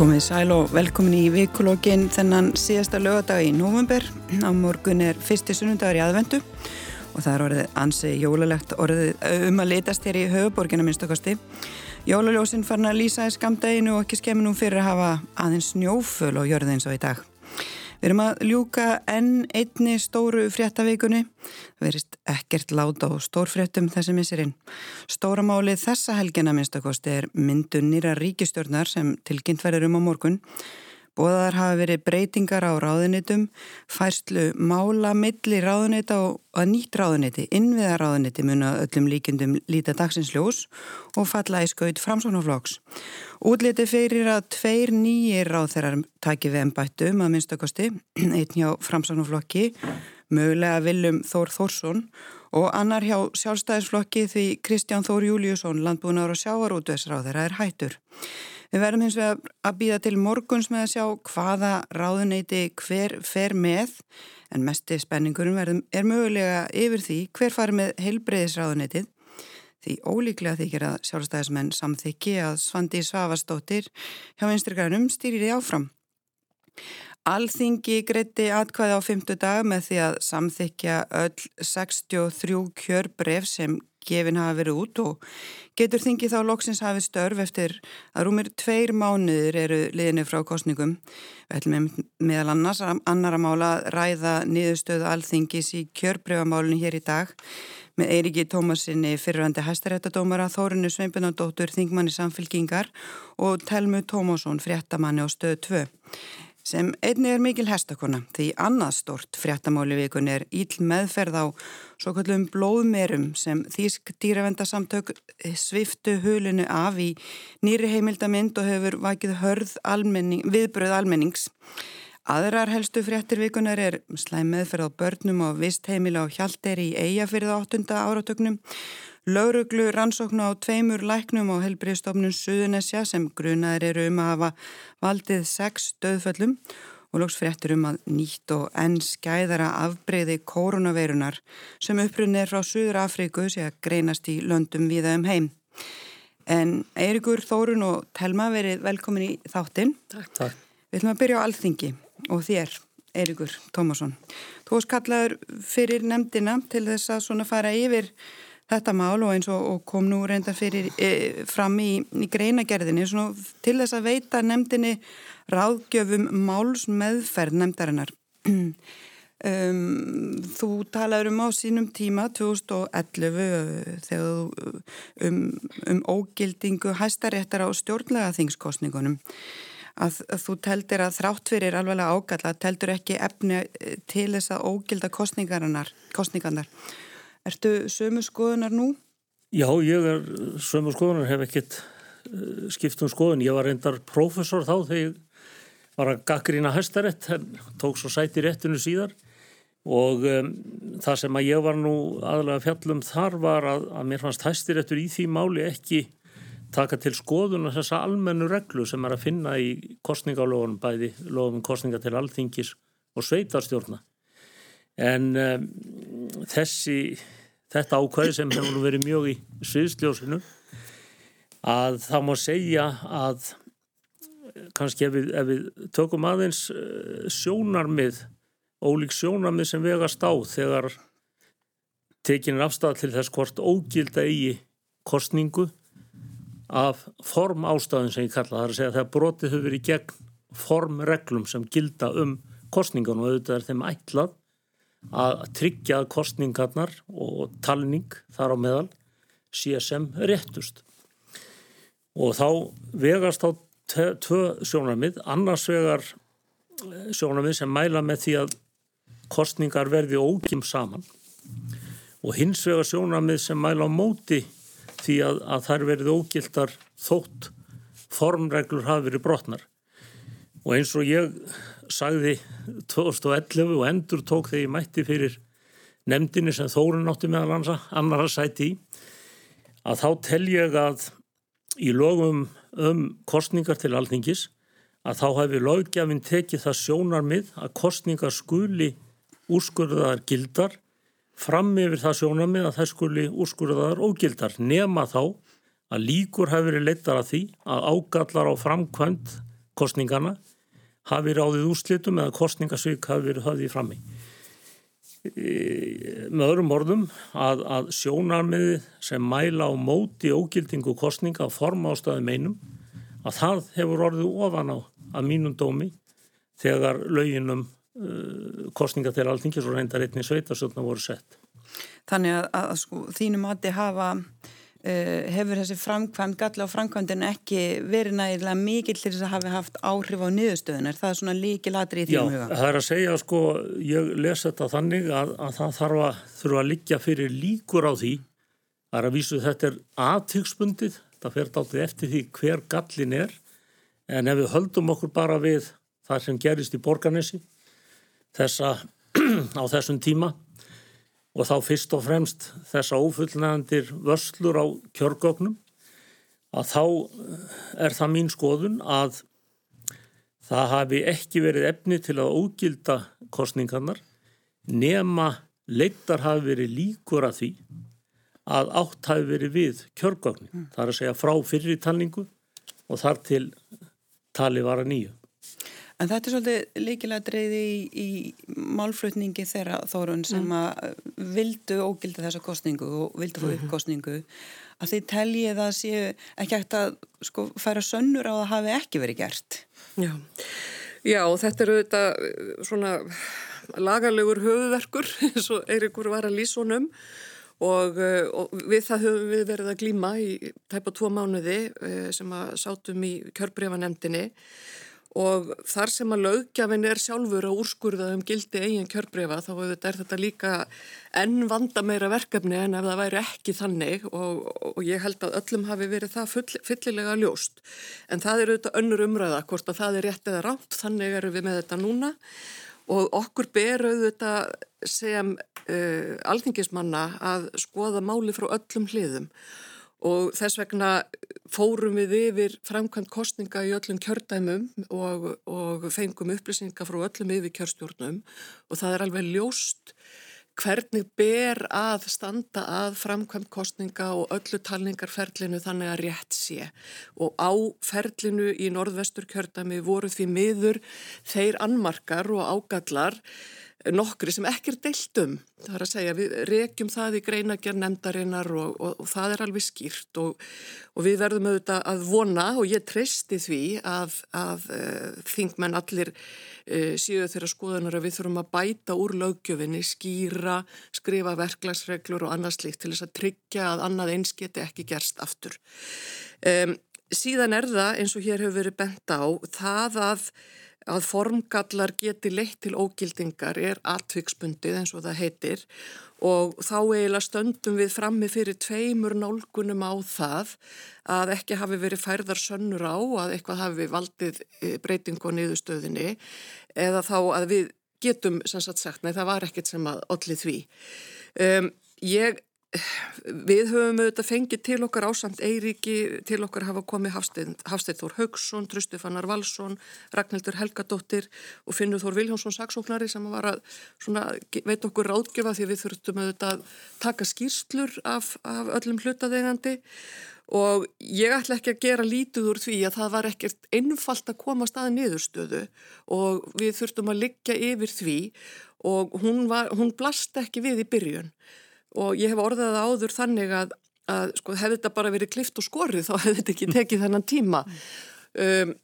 Komið sæl og velkomin í vikulógin þennan síðasta lögadag í november. Á morgun er fyrsti sunnundagur í aðvendu og það er orðið ansi jólalegt orðið um að litast hér í höfuborgina minnstakasti. Jólaljósinn farin að lýsa í skamdeginu og ekki skemminum fyrir að hafa aðeins snjóföl og jörði eins og í dag. Við erum að ljúka enn einni stóru fréttavíkunni. Það verist ekkert láta á stórfréttum þessi misirinn. Stóramálið þessa helgina minnstakosti er myndun nýra ríkistjórnar sem tilkynnt verður um á morgun. Bóðar hafa verið breytingar á ráðunitum, færslu mála milli ráðunita og nýtt ráðuniti, innviða ráðuniti muna öllum líkendum líta dagsinsljós og falla í skaut framsóknarflokks. Útliti fyrir að tveir nýjir ráð þeirrar taki við ennbættum að minnstakosti, einn hjá framsóknarflokki, mögulega Viljum Þór Þórsson og annar hjá sjálfstæðisflokki því Kristján Þór Júliusson, landbúnar og sjávarútveisráð þeirra er hættur. Við verðum hins vegar að býða til morguns með að sjá hvaða ráðuneyti hver fer með en mesti spenningurum verðum er mögulega yfir því hver fari með heilbreyðisráðuneytið því ólíklega þykir að sjálfstæðismenn samþykki að Svandi Svavastóttir hjá einstrikarnum stýrir því áfram. Alþingi greitti atkvæði á fymtu dag með því að samþykja öll 63 kjörbref sem gefin hafa verið út og getur þingi þá loksins hafið störf eftir að rúmir tveir mánuður eru liðinni frá kostningum. Við ætlum meðal annars annar að mála ræða niðurstöðu alþingis í kjörbrefamálunni hér í dag með Eiriki Tómasinni fyrirhandi hæstaréttadómara Þórinu Sveinbjörnandóttur Þingmanni Samfylkingar og Telmu Tómasson fréttamanni á stöðu 2 sem einni er mikil hestakona því annað stort fréttamáli vikun er íll meðferð á svo kallum blóðmerum sem Þísk dýravendasamtök sviftu hulinu af í nýri heimildamind og hefur vakið hörð almenning, viðbröð almennings. Aðrar helstu fréttir vikunar er slæm meðferð á börnum og vist heimila á hjalderi í eigafyrða 8. áratögnum Lauruglu rannsóknu á tveimur læknum á helbriðstofnun Suðunesja sem grunaður eru um að hafa valdið sex döðföllum og lóks fréttur um að nýtt og enn skæðara afbreyði koronaveirunar sem upprunni er frá Suður Afríku sé að greinast í löndum viða um heim. En Eirikur Þórun og Telma verið velkomin í þáttinn. Takk, takk. Við ætlum að byrja á alþingi og þér, Eirikur Tómasson. Þú varst kallaður fyrir nefndina til þess að svona fara yfir þetta mál og eins og, og kom nú reynda fyrir e, fram í, í greinagerðinni svona, til þess að veita nefndinni ráðgjöfum máls meðferð nefndarinnar. Um, þú talaður um á sínum tíma 2011 þegar um, um ógildingu hæstaréttar á stjórnlega þingskostningunum að, að þú teldir að þrátt fyrir alveg ágalla teldur ekki efni til þess að ógilda kostningarnar Ertu sömu skoðunar nú? Já, ég er sömu skoðunar, hef ekkert uh, skipt um skoðun. Ég var reyndar profesor þá þegar ég var að gaggrína hæstarétt, tók svo sæti réttinu síðar og um, það sem að ég var nú aðlega fjallum þar var að, að mér fannst hæstiréttur í því máli ekki taka til skoðuna þessa almennu reglu sem er að finna í kostningalóðun, bæði lóðum kostninga til alþingis og sveitarstjórna. En um, þessi, þetta ákvæði sem hefur verið mjög í sviðsljósinu að það má segja að kannski ef við, ef við tökum aðeins eh, sjónarmið, ólík sjónarmið sem vegast á þegar tekinir afstæða til þess hvort ógilda eigi kostningu af form ástæðin sem ég kalla það er að segja að það brotið hefur verið gegn formreglum sem gilda um kostningan og auðvitað er þeim ætlað að tryggja kostningarnar og talning þar á meðal sem réttust. Og þá vegast á tvö sjónarmið, annars vegar eh, sjónarmið sem mæla með því að kostningar verði ógjum saman og hins vegar sjónarmið sem mæla á móti því að, að þær verði ógildar þótt formreglur hafi verið brotnar. Og eins og ég sagði 2011 og endur tók þegar ég mætti fyrir nefndinni sem Þórun átti meðal ansa, annar að sæti í að þá tel ég að í logum um kostningar til alþingis að þá hefur lögjafinn tekið það sjónarmið að kostningar skuli úrskurðaðar gildar fram yfir það sjónarmið að það skuli úrskurðaðar ógildar nema þá að líkur hefur verið leittar að því að ágallar á framkvæmt kostningana hafi ráðið úrslitum eða kostningasvík hafi verið höfðið frammi. Með öðrum orðum að, að sjónarmiði sem mæla á móti ógildingu kostninga að forma ástæðum einum að það hefur orðið ofan á að mínum dómi þegar löginum uh, kostninga til alltingis og reyndar einni sveitasöldna voru sett. Þannig að, að sko, þínum mati hafa hefur þessi framkvæmd, galla á framkvæmdin ekki verið nægilega mikil til þess að hafi haft áhrif á niðurstöðunar það er svona líki latri í þínum huga. Já, það er að segja sko, ég les þetta þannig að, að það þarf að þurfa að liggja fyrir líkur á því. Það er að vísu þetta er aðtyggsbundið það fer dáltið eftir því hver gallin er. En ef við höldum okkur bara við það sem gerist í borgarnesi þessa á þessum tíma og þá fyrst og fremst þessa ófullnægandir vörslur á kjörgögnum að þá eh, er það mín skoðun að það hafi ekki verið efni til að ógilda kostningarnar nema leittar hafi verið líkur að því að átt hafi verið við kjörgögnin. Mm. Það er að segja frá fyrirtalningu og þar til tali var að nýju. En þetta er svolítið líkilega dreyði í, í málflutningi þeirra þórun sem mm. að vildu ógilda þessa kostningu og vildu fóða upp mhm. kostningu að þið teljið að séu ekki ekkert að sko, færa sönnur á að hafi ekki verið gert. Já, Já þetta eru þetta svona lagarlegur höfuverkur eins og Eirikur var að lýsa honum og, og við það höfum við verið að glýma í tæpa tvo mánuði sem að sátum í kjörbrefanemdini og þar sem að lögjafinn er sjálfur að úrskurða um gildi eigin kjörbrefa þá er þetta líka enn vanda meira verkefni en ef það væri ekki þannig. Og, og ég held að öllum hafi verið það full, fyllilega ljóst. En það er auðvitað önnur umræða hvort að það er rétt eða rátt þannig erum við með þetta núna. Og okkur ber auðvitað sem uh, alþingismanna að skoða máli frá öllum hliðum og þess vegna fórum við yfir framkvæmt kostninga í öllum kjördæmum og, og fengum upplýsingar frá öllum yfir kjörstjórnum og það er alveg ljóst hvernig ber að standa að framkvæmt kostninga og öllu talningarferlinu þannig að rétt sé. Og á ferlinu í norðvestur kjördæmi voru því miður þeir annmarkar og ágallar nokkri sem ekki er deilt um. Það er að segja, við rekjum það í greinager nefndarinnar og, og, og það er alveg skýrt og, og við verðum auðvitað að vona og ég treysti því að, að uh, þingmenn allir uh, síðu þeirra skoðanar að við þurfum að bæta úr lögjöfinni, skýra, skrifa verklagsreglur og annað slikt til þess að tryggja að annað eins geti ekki gerst aftur. Um, síðan er það eins og hér hefur verið bent á það að að formgallar geti leitt til ógildingar er atviksbundið eins og það heitir og þá eiginlega stöndum við frammi fyrir tveimur nálgunum á það að ekki hafi verið færðar sönnur á að eitthvað hafi valdið e, breyting og niðurstöðinni eða þá að við getum sem sagt sagt, nei það var ekkert sem að ollið því. Um, ég Við höfum auðvitað fengið til okkar ásamt Eiríki, til okkar hafa komið Hafstein Þór Haugsson, Trustifannar Valsson, Ragnhildur Helgadóttir og Finnur Þór Viljónsson saksóknari sem var að svona, veit okkur ráðgjöfa því við þurftum auðvitað að taka skýrslur af, af öllum hlutaðegandi og ég ætla ekki að gera lítið úr því að það var ekkert einfalt að koma staði niðurstöðu og við þurftum að liggja yfir því og hún, var, hún blast ekki við í byrjun og ég hef orðað áður þannig að, að sko, hefði þetta bara verið klift og skorið þá hefði þetta ekki tekið þennan tíma. Um,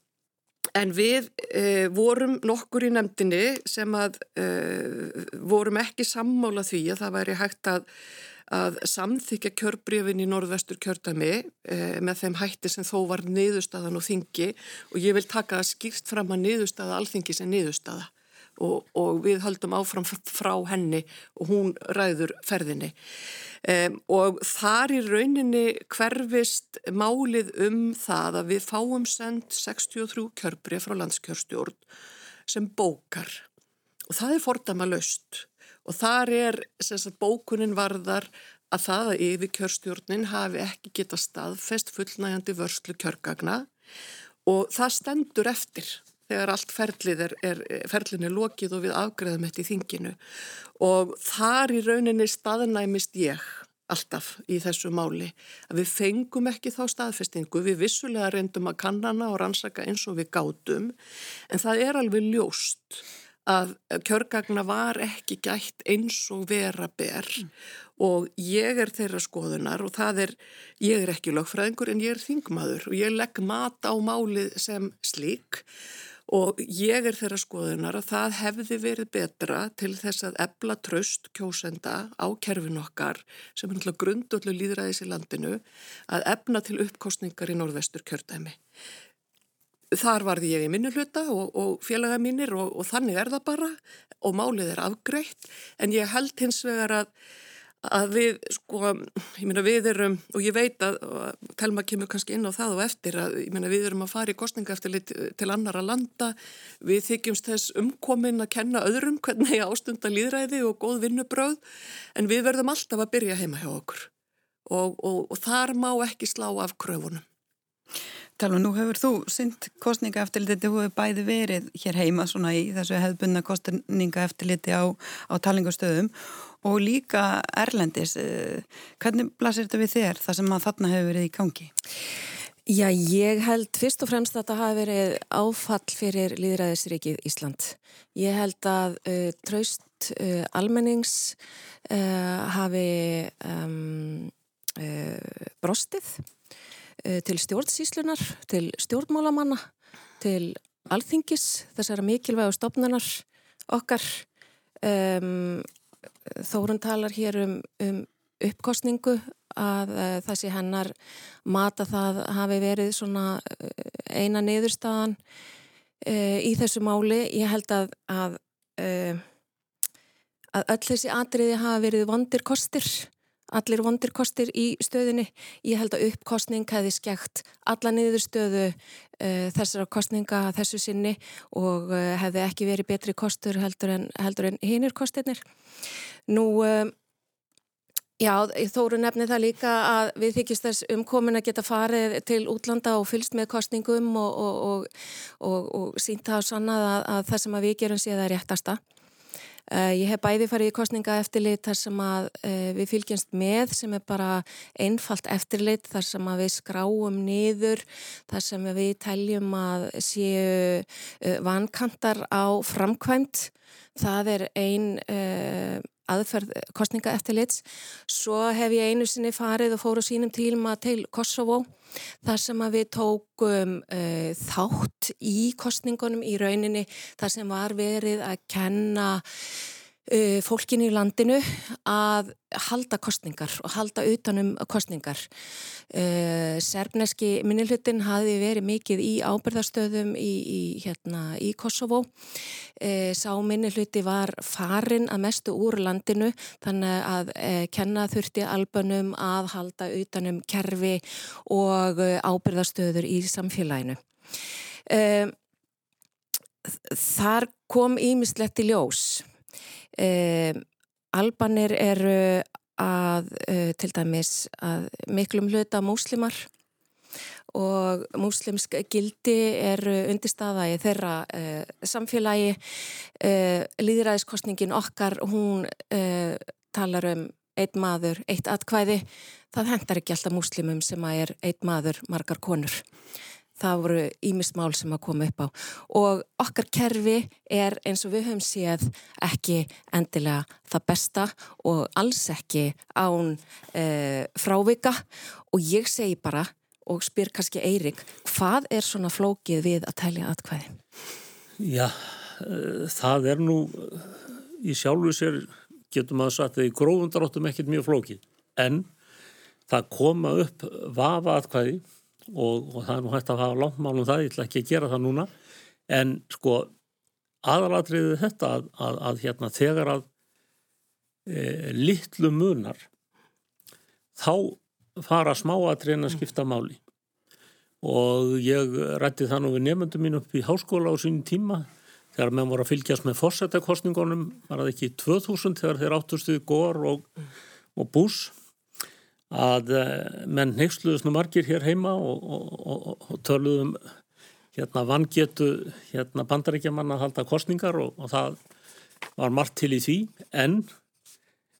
en við uh, vorum nokkur í nefndinni sem að uh, vorum ekki sammála því að það væri hægt að að samþykja kjörbreyfin í norðvestur kjördami eh, með þeim hætti sem þó var niðurstaðan og þingi. Og ég vil taka það skýrt fram að niðurstaða alþingi sem niðurstaða og, og við höldum áfram frá henni og hún ræður ferðinni. Um, og þar í rauninni hverfist málið um það að við fáum send 63 kjörbri frá landskjörstjórn sem bókar. Og það er fordama löst og þar er sagt, bókunin varðar að það að yfir kjörstjórnin hafi ekki geta staðfest fullnægandi vörslu kjörgagna. Og það stendur eftir þegar allt ferlið er, er, ferlin er lokið og við afgreðum þetta í þinginu. Og þar í rauninni staðnæmist ég alltaf í þessu máli að við fengum ekki þá staðfestingu, við vissulega reyndum að kannana og rannsaka eins og við gátum en það er alveg ljóst að kjörgagna var ekki gætt eins og vera ber. Mm. og ég er þeirra skoðunar og það er, ég er ekki lögfræðingur en ég er þingmaður og ég legg mat á málið sem slík og ég er þeirra skoðunar að það hefði verið betra til þess að ebla tröst kjósenda á kerfin okkar sem er náttúrulega grundullu líðræðis í landinu að ebna til uppkostningar í norðvestur kjördæmi. Þar varði ég í minni hluta og, og félaga mínir og, og þannig er það bara og málið er afgreitt en ég held hins vegar að, að við, sko, ég meina við erum og ég veit að, og Telma kemur kannski inn á það og eftir að ég meina við erum að fara í kostninga eftir til annara landa, við þykjumst þess umkomin að kenna öðrum hvernig ástunda líðræði og góð vinnubröð en við verðum alltaf að byrja heima hjá okkur og, og þar má ekki slá af kröfunum. Talva, nú hefur þú synd kostninga eftirliti, þú hefur bæði verið hér heima svona í þessu hefðbunna kostninga eftirliti á, á talingastöðum og líka Erlendis. Eh, hvernig blasir þetta við þér þar sem að þarna hefur verið í gangi? Já, ég held fyrst og fremst að þetta hafi verið áfall fyrir líðræðisrikið Ísland. Ég held að uh, traust uh, almennings uh, hafi um, brostið til stjórnsíslunar, til stjórnmálamanna, til alþingis, þessara mikilvægu stopnanar okkar. Um, Þórun talar hér um, um uppkostningu að uh, þessi hennar mata það hafi verið svona uh, eina niðurstaðan uh, í þessu máli. Ég held að, að, að öll þessi atriði hafi verið vondir kostir allir vondirkostir í stöðinni. Ég held að uppkostning hefði skekt alla niður stöðu uh, þessara kostninga þessu sinni og uh, hefði ekki verið betri kostur heldur en, en hinnir kostirnir. Nú, uh, já, þóru nefni það líka að við þykist þess umkomin að geta farið til útlanda og fylst með kostningum og, og, og, og sínt það á sannað að, að það sem að við gerum sé það réttasta. Uh, ég hef bæði farið í kostninga eftirlit þar sem að uh, við fylgjumst með sem er bara einfalt eftirlit þar sem að við skráum niður þar sem við teljum að séu uh, vankantar á framkvæmt. Það er einn aðferð kostninga eftirlits. Svo hef ég einu sinni farið og fóru sínum tílma til Kosovo þar sem að við tókum uh, þátt í kostningunum í rauninni þar sem var verið að kenna fólkinu í landinu að halda kostningar og halda utanum kostningar. Uh, Serbneski minnilhutin hafi verið mikið í ábyrðarstöðum í, í, hérna, í Kosovo. Uh, sá minnilhuti var farin að mestu úr landinu þannig að uh, kenna þurfti albönum að halda utanum kerfi og ábyrðarstöður í samfélaginu. Þar kom ímislegt í ljós Um, Albanir eru að uh, til dæmis að miklum hluta múslimar og múslimsk gildi eru undirstaða í þeirra uh, samfélagi. Uh, líðræðiskostningin okkar hún talar um eitt maður, eitt atkvæði. Það hendar ekki alltaf múslimum sem að er eitt maður, margar konur það voru ímistmál sem að koma upp á. Og okkar kerfi er eins og við höfum séð ekki endilega það besta og alls ekki án e, frávika. Og ég segi bara og spyr kannski Eirik, hvað er svona flókið við að telja atkvæði? Já, e, það er nú í sjálfu sér getur maður sagt að í grófundaráttum ekkert mjög flókið. En það koma upp vafa atkvæði og, og það er nú hægt að hafa langmálum það, ég ætla ekki að gera það núna. En sko aðalatriðið þetta að, að, að hérna þegar að e, litlu munar þá fara smáatriðin að skipta máli. Og ég rætti það nú við nefndum mín upp í háskóla á sínum tíma þegar meðan voru að fylgjast með fórsetakostningunum var það ekki 2000 þegar þeir áttustuði Gór og, og Bús að eh, menn neyksluðust nú margir hér heima og, og, og töluðum hérna vangetu hérna bandaríkjaman að halda kostningar og, og það var margt til í því en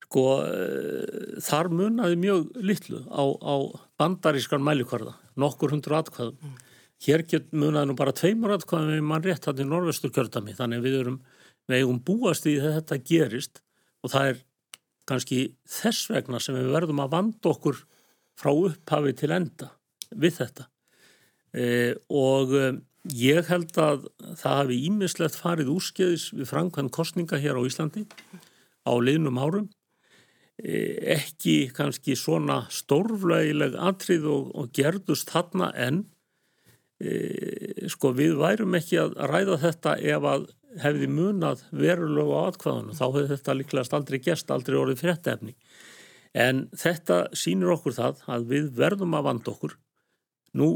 sko uh, þar munaði mjög litlu á, á bandarískan mælikvarða, nokkur hundur atkvæðum. Mm. Hér get munaði nú bara tveimur atkvæðum við mann rétt hann í norvestur kjördami, þannig við erum við eigum búast í þetta gerist og það er kannski þess vegna sem við verðum að vanda okkur frá upphafi til enda við þetta. E, og e, ég held að það hafi ímislegt farið úrskeiðis við framkvæm kostninga hér á Íslandi á liðnum árum. E, ekki kannski svona stórflægileg atrið og, og gerðust þarna en e, sko við værum ekki að ræða þetta ef að hefði munað verulega á atkvæðunum þá hefði þetta líklegast aldrei gest, aldrei orðið fréttefni. En þetta sínur okkur það að við verðum að vanda okkur. Nú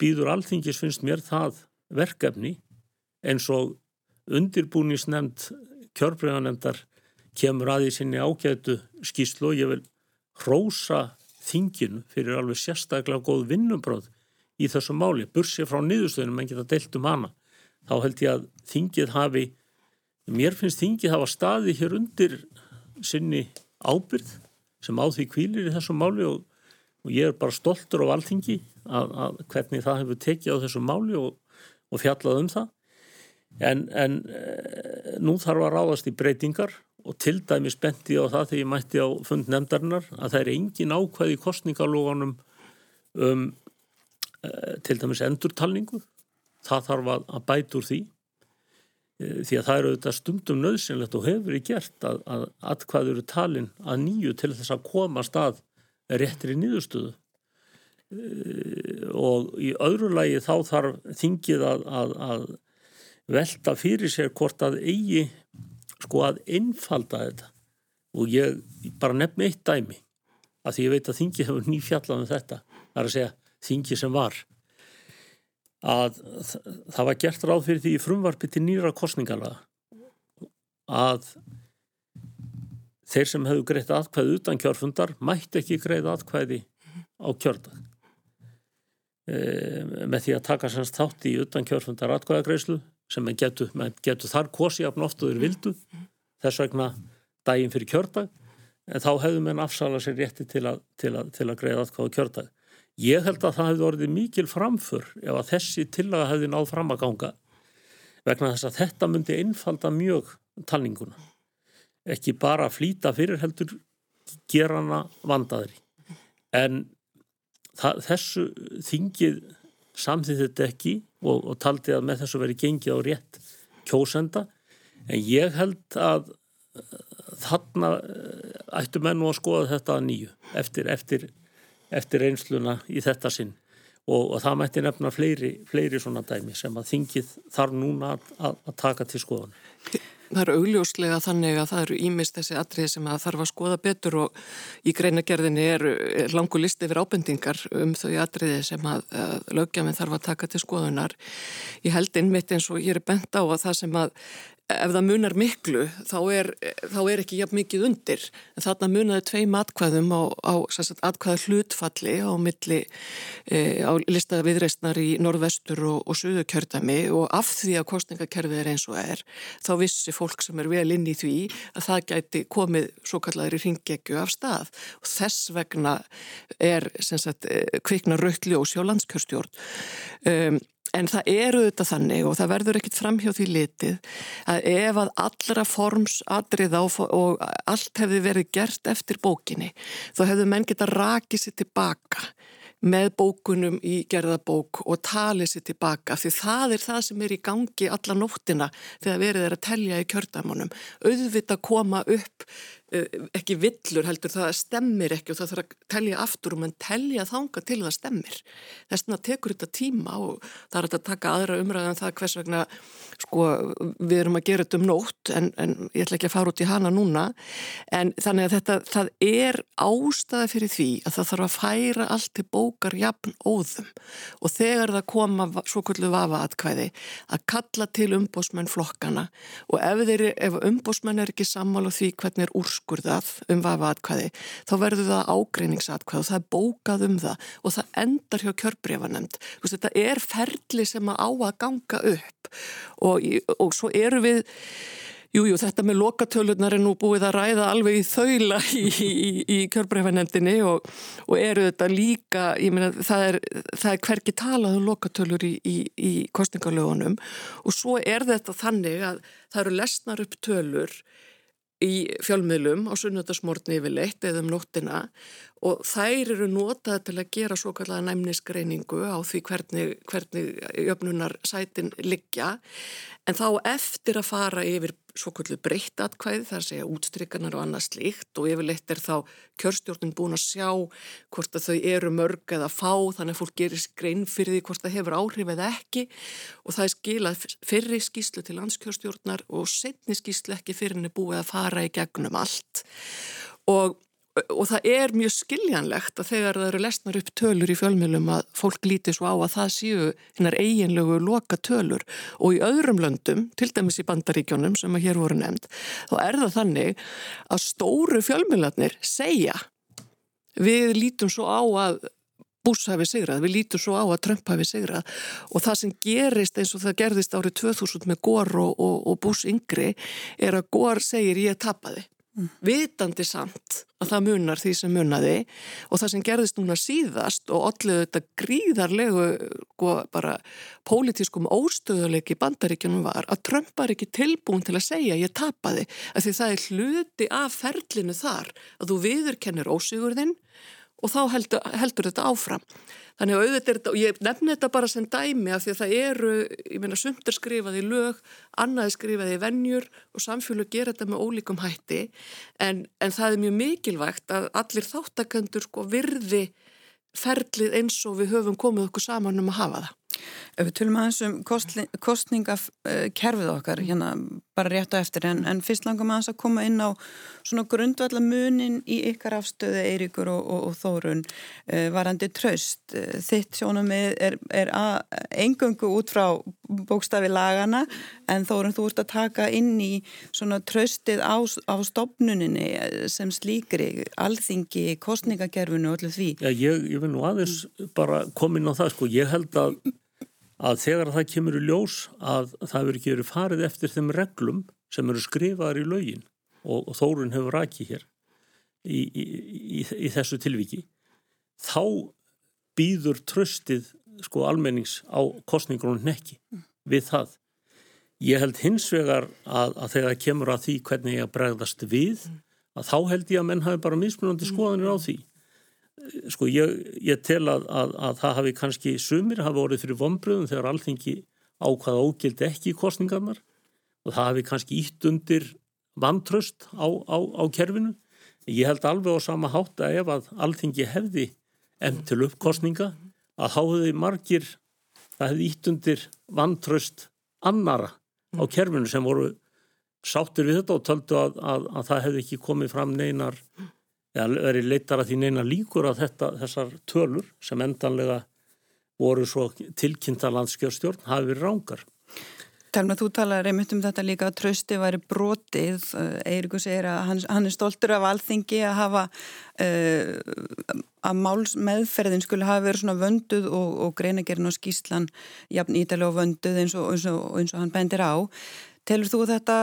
býður alþingis finnst mér það verkefni eins og undirbúnisnefnd kjörbreganemndar kemur að í sinni ágætu skýslu og ég vil hrósa þinginu fyrir alveg sérstaklega góð vinnubráð í þessu máli, bursið frá niðurstöðunum en geta deilt um hana þá held ég að þingið hafi, mér finnst þingið hafa staði hér undir sinni ábyrð sem á því kvílir í þessu máli og, og ég er bara stoltur á alþingi að, að hvernig það hefur tekið á þessu máli og, og fjallað um það. En, en e, nú þarf að ráðast í breytingar og til dæmi spendi á það þegar ég mætti á fund nefndarinnar að það er engin ákvæði kostningalóganum um e, til dæmis endurtalningu það þarf að, að bæta úr því e, því að það eru auðvitað stundum nöðsynlegt og hefur í gert að, að atkvæður eru talin að nýju til þess að koma stað réttir í nýðustöðu e, og í öðru lagi þá þarf þingið að, að velta fyrir sér hvort að eigi sko að einfalda þetta. Og ég bara nefn eitt dæmi að því ég veit að þingi hefur nýfjallað um þetta, það er að segja þingi sem var að það var gert ráð fyrir því í frumvarpi til nýra kostningala að þeir sem hefðu greitt aðkvæði utan kjörfundar mætti ekki greið aðkvæði á kjördag. E, með því að taka sannst þátt í utan kjörfundar aðkvæðagreislu sem menn getur, getur þar kosi af noftuður vildu þess vegna daginn fyrir kjördag en þá hefðu menn afsala sér rétti til að, að, að greið aðkvæði á kjördag Ég held að það hefði orðið mikil framför ef að þessi tillaga hefði náð fram að ganga vegna þess að þetta myndi einfalda mjög talninguna. Ekki bara flýta fyrir heldur gera hana vandaðri. En það, þessu þingið samþýtt þetta ekki og, og taldi að með þessu veri gengið á rétt kjósenda. En ég held að þarna ættu menn nú að skoða þetta að nýju eftir, eftir eftir einsluna í þetta sinn og, og það mætti nefna fleiri, fleiri svona dæmi sem að þingið þarf núna að, að, að taka til skoðan. Það eru augljóslega þannig að það eru ímist þessi atrið sem að þarf að skoða betur og í greinagerðinni er, langu listi yfir ábendingar um þau atriði sem að, að lögjafinn þarf að taka til skoðunar. Ég held innmitt eins og ég er bent á að það sem að ef það munar miklu þá er, þá er ekki jafn mikið undir. En þarna munaði tvei matkvæðum á, á atkvæða hlutfalli á milli e, á listaða viðreistnar í norðvestur og, og söðu kjördami og af því að kostningakerfið er eins og er þá vissi fólk sem er vel inn í því að það gæti komið svo kallar í ringegju af stað. Og þess vegna er sagt, e, kvikna rautli og sjólandskjörstjórn um, En það eru þetta þannig og það verður ekkit framhjóð því litið að ef að allra forms atrið á og allt hefði verið gert eftir bókinni þá hefðu menn geta rakið sér tilbaka með bókunum í gerðabók og talið sér tilbaka því það er það sem er í gangi alla nóttina þegar verið er að telja í kjördamunum. Auðvita koma upp ekki villur heldur það stemmir ekki og það þarf að telja aftur og mann telja þanga til það stemmir. Þess vegna tekur þetta tíma og það er að taka aðra umræðan um það hvers vegna sko við erum að gera þetta um nótt en, en ég ætla ekki að fara út í hana núna. En þannig að þetta það er ástæða fyrir því að það þarf að færa allt til bókar jafn óðum. Og þegar það koma svo kvöldu vafa atkvæði að kalla til umbósmenn flokkana og ef, ef umbósmenn er ekki sammála því hvernig er úrs úrskurðað um vafa atkvæði þá verður það ágreiningsatkvæð og það er bókað um það og það endar hjá kjörbrefanemnd. Þetta er ferli sem að á að ganga upp og, og svo eru við Jújú, jú, þetta með lokatölunar er nú búið að ræða alveg í þaula í, í, í kjörbrefanendinni og, og eru þetta líka, ég meina það er, það er hverki talað um lokatölur í, í kostningalögunum og svo er þetta þannig að það eru lesnar upp tölur í fjölmiðlum á sunnöldasmórni yfirleitt eða um nóttina og þær eru notað til að gera svo kallega næmnisgreiningu á því hvernig, hvernig jöfnunar sætin liggja. En þá eftir að fara yfir svo kallu breytt atkvæði þar segja útstrykkanar og annað slíkt og yfirleitt er þá kjörstjórnum búin að sjá hvort að þau eru mörg eða fá þannig að fólk gerir grein fyrir því hvort það hefur áhrif eða ekki. Og það er skilað fyrri skíslu til landskjörstjórnar og setni skíslu ekki fyrir henni búið að fara í gegnum allt. Og og það er mjög skiljanlegt að þegar það eru lesnar upp tölur í fjölmjölum að fólk líti svo á að það séu hinnar eiginlegu loka tölur og í öðrum löndum, til dæmis í bandaríkjónum sem að hér voru nefnd, þá er það þannig að stóru fjölmjölarnir segja við lítum svo á að Bush hafi sigrað, við lítum svo á að Trump hafi sigrað og það sem gerist eins og það gerðist árið 2000 með Gore og, og, og Bush yngri er að Gore segir ég tapaði. Vitandi samt að það munar því sem munaði og það sem gerðist núna síðast og allir þetta gríðarlegu sko, bara pólitískum óstöðuleiki bandaríkjunum var að Trump var ekki tilbúin til að segja ég tapaði, af því það er hluti af ferlinu þar að þú viðurkennir ósigurðinn og þá heldur, heldur þetta áfram. Þannig að auðvitað er þetta, og ég nefni þetta bara sem dæmi af því að það eru, ég meina, sumt er skrifað í lög, annað er skrifað í vennjur og samfélag gera þetta með ólíkum hætti, en, en það er mjög mikilvægt að allir þáttakandur sko virði ferlið eins og við höfum komið okkur saman um að hafa það. Ef við tölum aðeins um kostningakerfið okkar, hérna bara rétt á eftir, en, en fyrst langum aðeins að koma inn á svona grundvallar munin í ykkar afstöðu Eiríkur og, og, og Þórun uh, varandi tröst. Uh, þitt sjónum er, er, engöngu út frá bókstafi lagana, en Þórun þú ert að taka inn í svona tröstið á, á stopnuninni sem slíkri, alþingi, kostningakerfinu og allir því. Já, ég, ég vil nú aðeins bara koma inn á það, sko, ég held að að þegar það kemur í ljós að það verður ekki verið farið eftir þeim reglum sem eru skrifaðar í laugin og, og Þórun hefur rækið hér í, í, í, í þessu tilviki þá býður tröstið sko almennings á kostningrunum nekki við það. Ég held hins vegar að, að þegar það kemur að því hvernig ég að bregðast við að þá held ég að menn hafi bara mismunandi skoðanir á því sko ég, ég tel að, að, að það hafi kannski sumir hafi orðið fyrir vonbröðum þegar allþingi ákvaða ógild ekki í kostningarnar og það hafi kannski ítt undir vantröst á, á, á kerfinu. Ég held alveg á sama hátt að ef að allþingi hefði enn til uppkostninga að háði margir, það hefði ítt undir vantröst annara á kerfinu sem voru sáttir við þetta og töldu að, að það hefði ekki komið fram neinar eða verið leitar að því neina líkur að þetta, þessar tölur sem endanlega voru svo tilkynnta landskjörstjórn hafi verið rángar. Telma, þú talar einmitt um þetta líka að trösti væri brotið. Eirikur segir að hann, hann er stoltur af alþingi að hafa uh, að máls meðferðin skulle hafa verið svona vönduð og, og greinagerinn og skýslan jafn ítalega vönduð eins og, eins og, eins og hann bendir á. Telur þú þetta,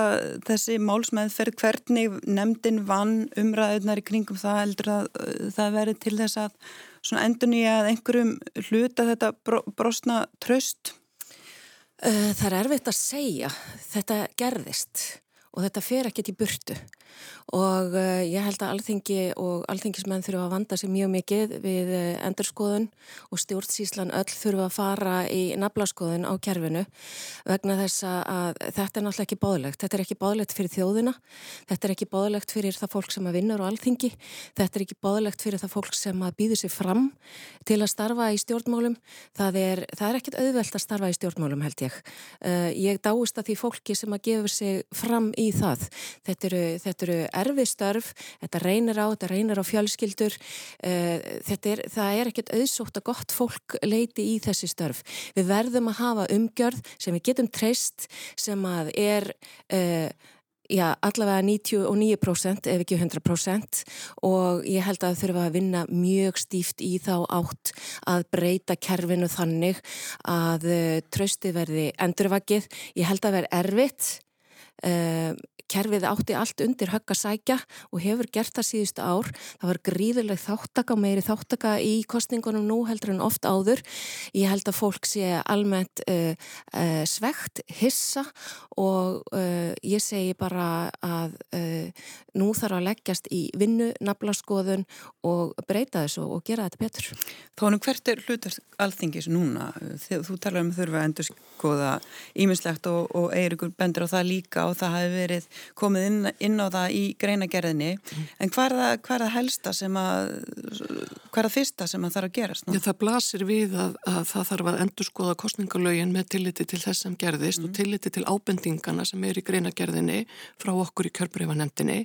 þessi málsmeðferð, hvernig nefndin vann umræðunar í kringum það heldur að það veri til þess að endur nýja að einhverjum hluta þetta brosna tröst? Það er erfitt að segja. Þetta gerðist og þetta fer ekkert í burtu og uh, ég held að alþingi og alþingismenn þurfa að vanda sig mjög mikið við uh, endurskoðun og stjórnsíslan öll þurfa að fara í naflaskoðun á kerfinu vegna þess að þetta er náttúrulega ekki báðlegt. Þetta er ekki báðlegt fyrir þjóðina, þetta er ekki báðlegt fyrir það fólk sem að vinna á alþingi, þetta er ekki báðlegt fyrir það fólk sem að býður sig fram til að starfa í stjórnmálum. Það er, það er ekkit auðvelt að starfa í stjórnmálum held ég. Uh, ég dáist að því fólki Þetta eru, þetta eru erfið störf, þetta reynir á, þetta reynir á fjölskyldur, uh, er, það er ekkert auðsótt að gott fólk leiti í þessi störf. Við verðum að hafa umgjörð sem við getum treyst, sem að er... Uh, Já, allavega 99% ef ekki 100% og ég held að þurfa að vinna mjög stíft í þá átt að breyta kerfinu þannig að trösti verði endurvakið. Ég held að verði erfitt Uh, kerfið átti allt undir högg að sækja og hefur gert það síðustu ár. Það var gríðuleg þáttaka, meiri þáttaka í kostningunum nú heldur en oft áður. Ég held að fólk sé almennt uh, uh, svegt, hissa og uh, ég segi bara að nú þarf að leggjast í vinnu, naflaskoðun og breyta þessu og gera þetta betur. Tónum, hvert er hlutast alþingis núna? Þú talar um þurfa að endur skoða ímislegt og, og Eirikur bendur á það líka og það hafi verið komið inn, inn á það í greinagerðinni mm. en hvað er, hvað er það helsta sem að hvað er það fyrsta sem að þarf að gerast? Já, það blasir við að, að það þarf að endur skoða kostningalögin með tilliti til þess sem gerðist mm. og tilliti til ábendingana sem er í greinagerðinni frá okkur í kjörbreifanendinni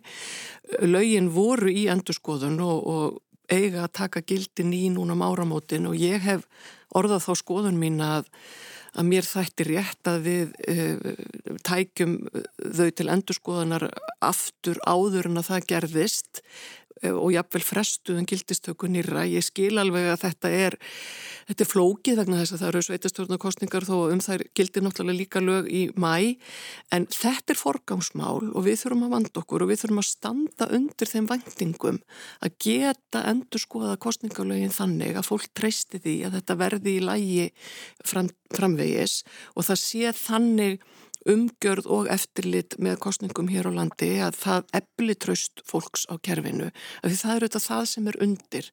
lögin voru í endur skoðun og, og eiga að taka gildin í núna áramótin og ég hef orðað þá skoðun mín að að mér þætti rétt að við uh, tækjum þau til endurskoðanar aftur áður en að það gerðist og jáfnvel frestuðum gildistöku nýra. Ég skil alveg að þetta er, þetta er flókið vegna þess að það eru sveitastjórnarkostningar þó um þær gildir náttúrulega líka lög í mæ en þetta er forgangsmál og við þurfum að vanda okkur og við þurfum að standa undir þeim vandingum að geta endurskoða kostningalögin þannig að fólk treysti því að þetta verði í lægi fram, framvegis og það sé þannig umgjörð og eftirlit með kostningum hér á landi að það ebli tröst fólks á kerfinu af því það eru þetta það sem er undir.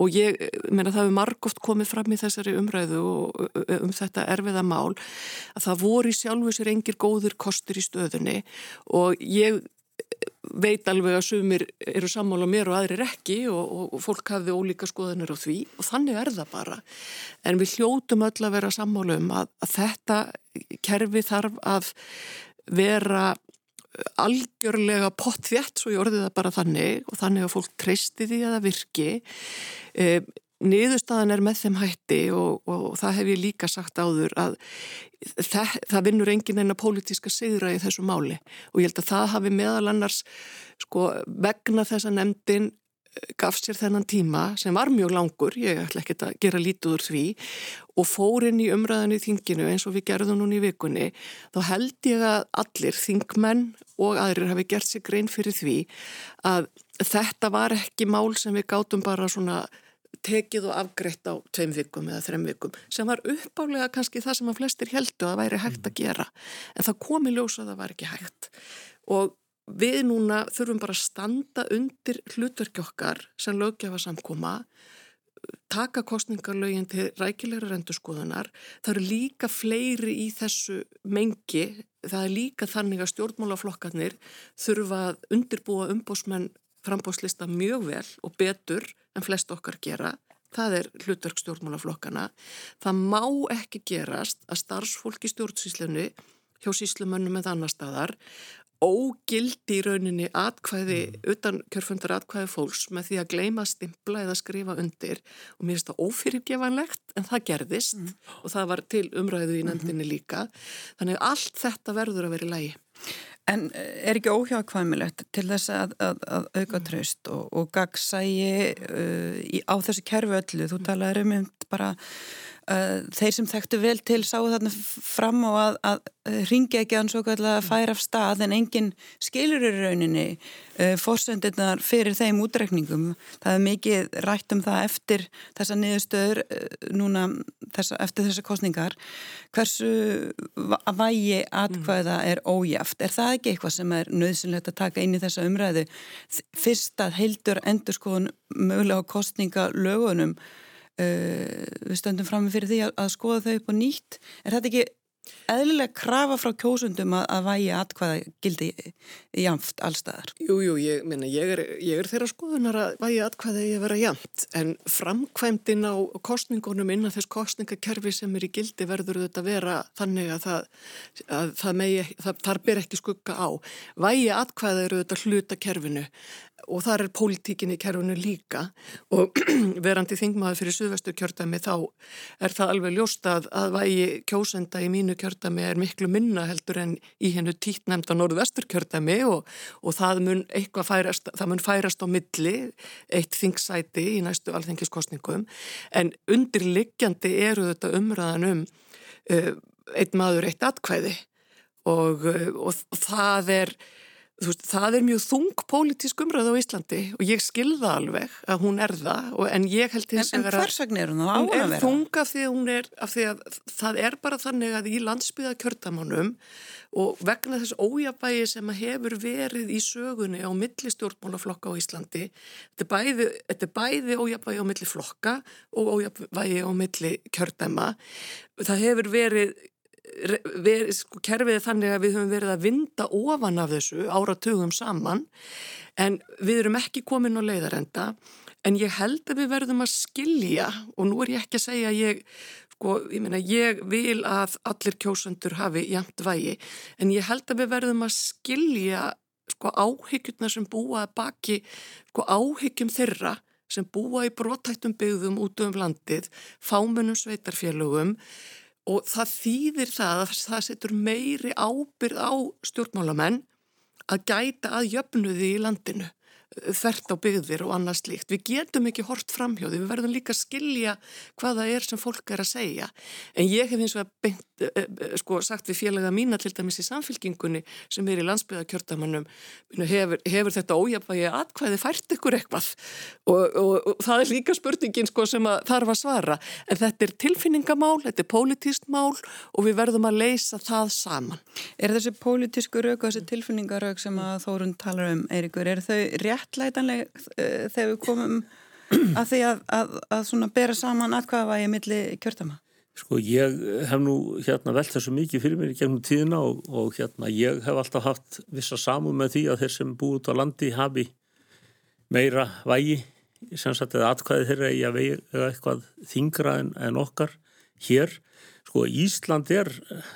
Og ég menna það hefur margóft komið fram í þessari umræðu um þetta erfiða mál að það voru í sjálfu sér engir góður kostur í stöðunni. Og ég veit alveg að sumir eru sammála mér og aðrir ekki og, og, fólk hafði ólíka skoðanir á því og þannig er það bara. En við hljótum öll að vera sammála um að, að þetta kerfi þarf að vera algjörlega pottþjætt svo ég orði það bara þannig og þannig að fólk treysti því að það virki niðurstaðan er með þeim hætti og, og það hef ég líka sagt áður að það, það vinnur engin eina pólitíska sigra í þessu máli. Og ég held að það hafi meðal annars sko, vegna þess að nefndin eh, gaf sér þennan tíma sem var mjög langur, ég ætla ekki að gera lítið úr því og fór inn í umræðan í þinginu eins og við gerðum núna í vikunni þá held ég að allir þingmenn og aðrir hafi gert sér grein fyrir því að þetta var ekki mál sem við gátum bara svona tekið og afgreitt á tveim vikum eða þrem vikum sem var uppálega kannski það sem að flestir heldu að væri hægt að gera. En það komi ljósa að það var ekki hægt. Og við núna þurfum bara að standa undir hlutverki okkar sem löggefa samkoma taka kostningarlögin til rækilegra rendurskoðunar það eru líka fleiri í þessu mengi. Það er líka þannig að stjórnmálaflokkarnir þurfa að undirbúa umbósmenn frambóðslista mjög vel og betur en flest okkar gera. Það er hlutverk stjórnmálaflokkana. Það má ekki gerast að starfsfólk í stjórnsíslunni hjá síslumönnum eða annar staðar ógildi í rauninni atkvæði, mm. utan kjörfundar atkvæði fólks með því að gleima stimpla eða skrifa undir og mér finnst það ófyrirgevanlegt en það gerðist mm. og það var til umræðu í mhm. nefndinni líka. Þannig að allt þetta verður að vera í lægi. En eh, er ekki óhjákvæmilegt til þess að, að, að auka mm. tröst og, og gagsægi uh, í, á þessu kerfu öllu? Þú talaður um bara þeir sem þekktu vel til sáu þarna fram og að, að ringi ekki að hann færa af stað en enginn skilur í rauninni uh, fórsöndirnar fyrir þeim útrekningum. Það er mikið rætt um það eftir þessa niðurstöður uh, núna þessa, eftir þessa kostningar. Hversu vægi atkvæða er ójæft? Er það ekki eitthvað sem er nöðsynlegt að taka inn í þessa umræðu? Fyrst að heildur endur skoðun mögulega kostninga lögunum Uh, við stöndum fram með fyrir því að, að skoða þau upp og nýtt er þetta ekki eðlilega krafa frá kjósundum að, að vægi atkvæða gildi jamft allstaðar? Jú, jú, ég, ég, ég er þeirra skoðunar að vægi atkvæða ég að vera jamft en framkvæmdin á kostningunum innan þess kostningakerfi sem er í gildi verður þetta vera þannig að það, að það megi, það, þar ber ekki skugga á. Vægi atkvæða eru þetta hluta kerfinu og þar er pólitíkin í kerfunu líka. Og verandi þingmaður fyrir suðvestu kjördæmi þá er það alveg ljóst að vægi kjósenda í mínu kjördæmi er miklu minna heldur en í hennu títnemnda norðvestur kjördæmi og, og það mun eitthvað færast, það mun færast á milli eitt þingsæti í næstu alþengiskostningum en undirliggjandi eru þetta umræðan um uh, eitt maður eitt atkvæði. Og, uh, og það er veist, það er mjög þung pólitísk umröð á Íslandi og ég skilða alveg að hún er það og, en ég held þess að vera... En hvers vegna er hún á að vera? Hún er þung af því að hún er, af því að það er bara þannig að í landsbyðakjördamanum og vegna þess ójabægi sem hefur verið í sögunni á milli stjórnmálaflokka á Íslandi, þetta er bæði, þetta er bæði ójabægi á milli flokka og ójabægi á milli kjördama. Það hefur verið Ver, sko, kerfið er þannig að við höfum verið að vinda ofan af þessu áratugum saman en við erum ekki komin á leiðarenda en ég held að við verðum að skilja og nú er ég ekki að segja að ég, sko, ég, meina, ég vil að allir kjósandur hafi jæmt vægi en ég held að við verðum að skilja sko, áhyggjurna sem búa baki sko, áhyggjum þeirra sem búa í brotættum byggðum út um landið, fámunum sveitarfélögum og það þýðir það að það setur meiri ábyrð á stjórnmálamenn að gæta að jöfnuði í landinu þvert á byggðir og annað slíkt. Við getum ekki hort framhjóði, við verðum líka að skilja hvaða er sem fólk er að segja. En ég hef eins og að sko, sagt við félaga mína til dæmis í samfélkingunni sem er í landsbyðakjörtamannum, hefur, hefur þetta ójafvægi aðkvæði fært ykkur eitthvað og, og, og það er líka spurningin sko, sem þarf að svara. En þetta er tilfinningamál, þetta er pólitíst mál og við verðum að leysa það saman. Er þessi pólitísku rauk og þessi tilfinningarauk sem að Þórun talar um, Eirikur, er þau rétt réttlætanleg uh, þegar við komum að því að, að, að svona bera saman aðkvaðavægi millir kjörtama? Sko ég hef nú hérna velt þessu mikið fyrir mér í gegnum tíðina og, og hérna ég hef alltaf haft vissa samum með því að þeir sem búið út á landi hafi meira vægi sem sagt eða atkvæði þeirra í að vega eitthvað þingra en, en okkar hér. Sko Ísland er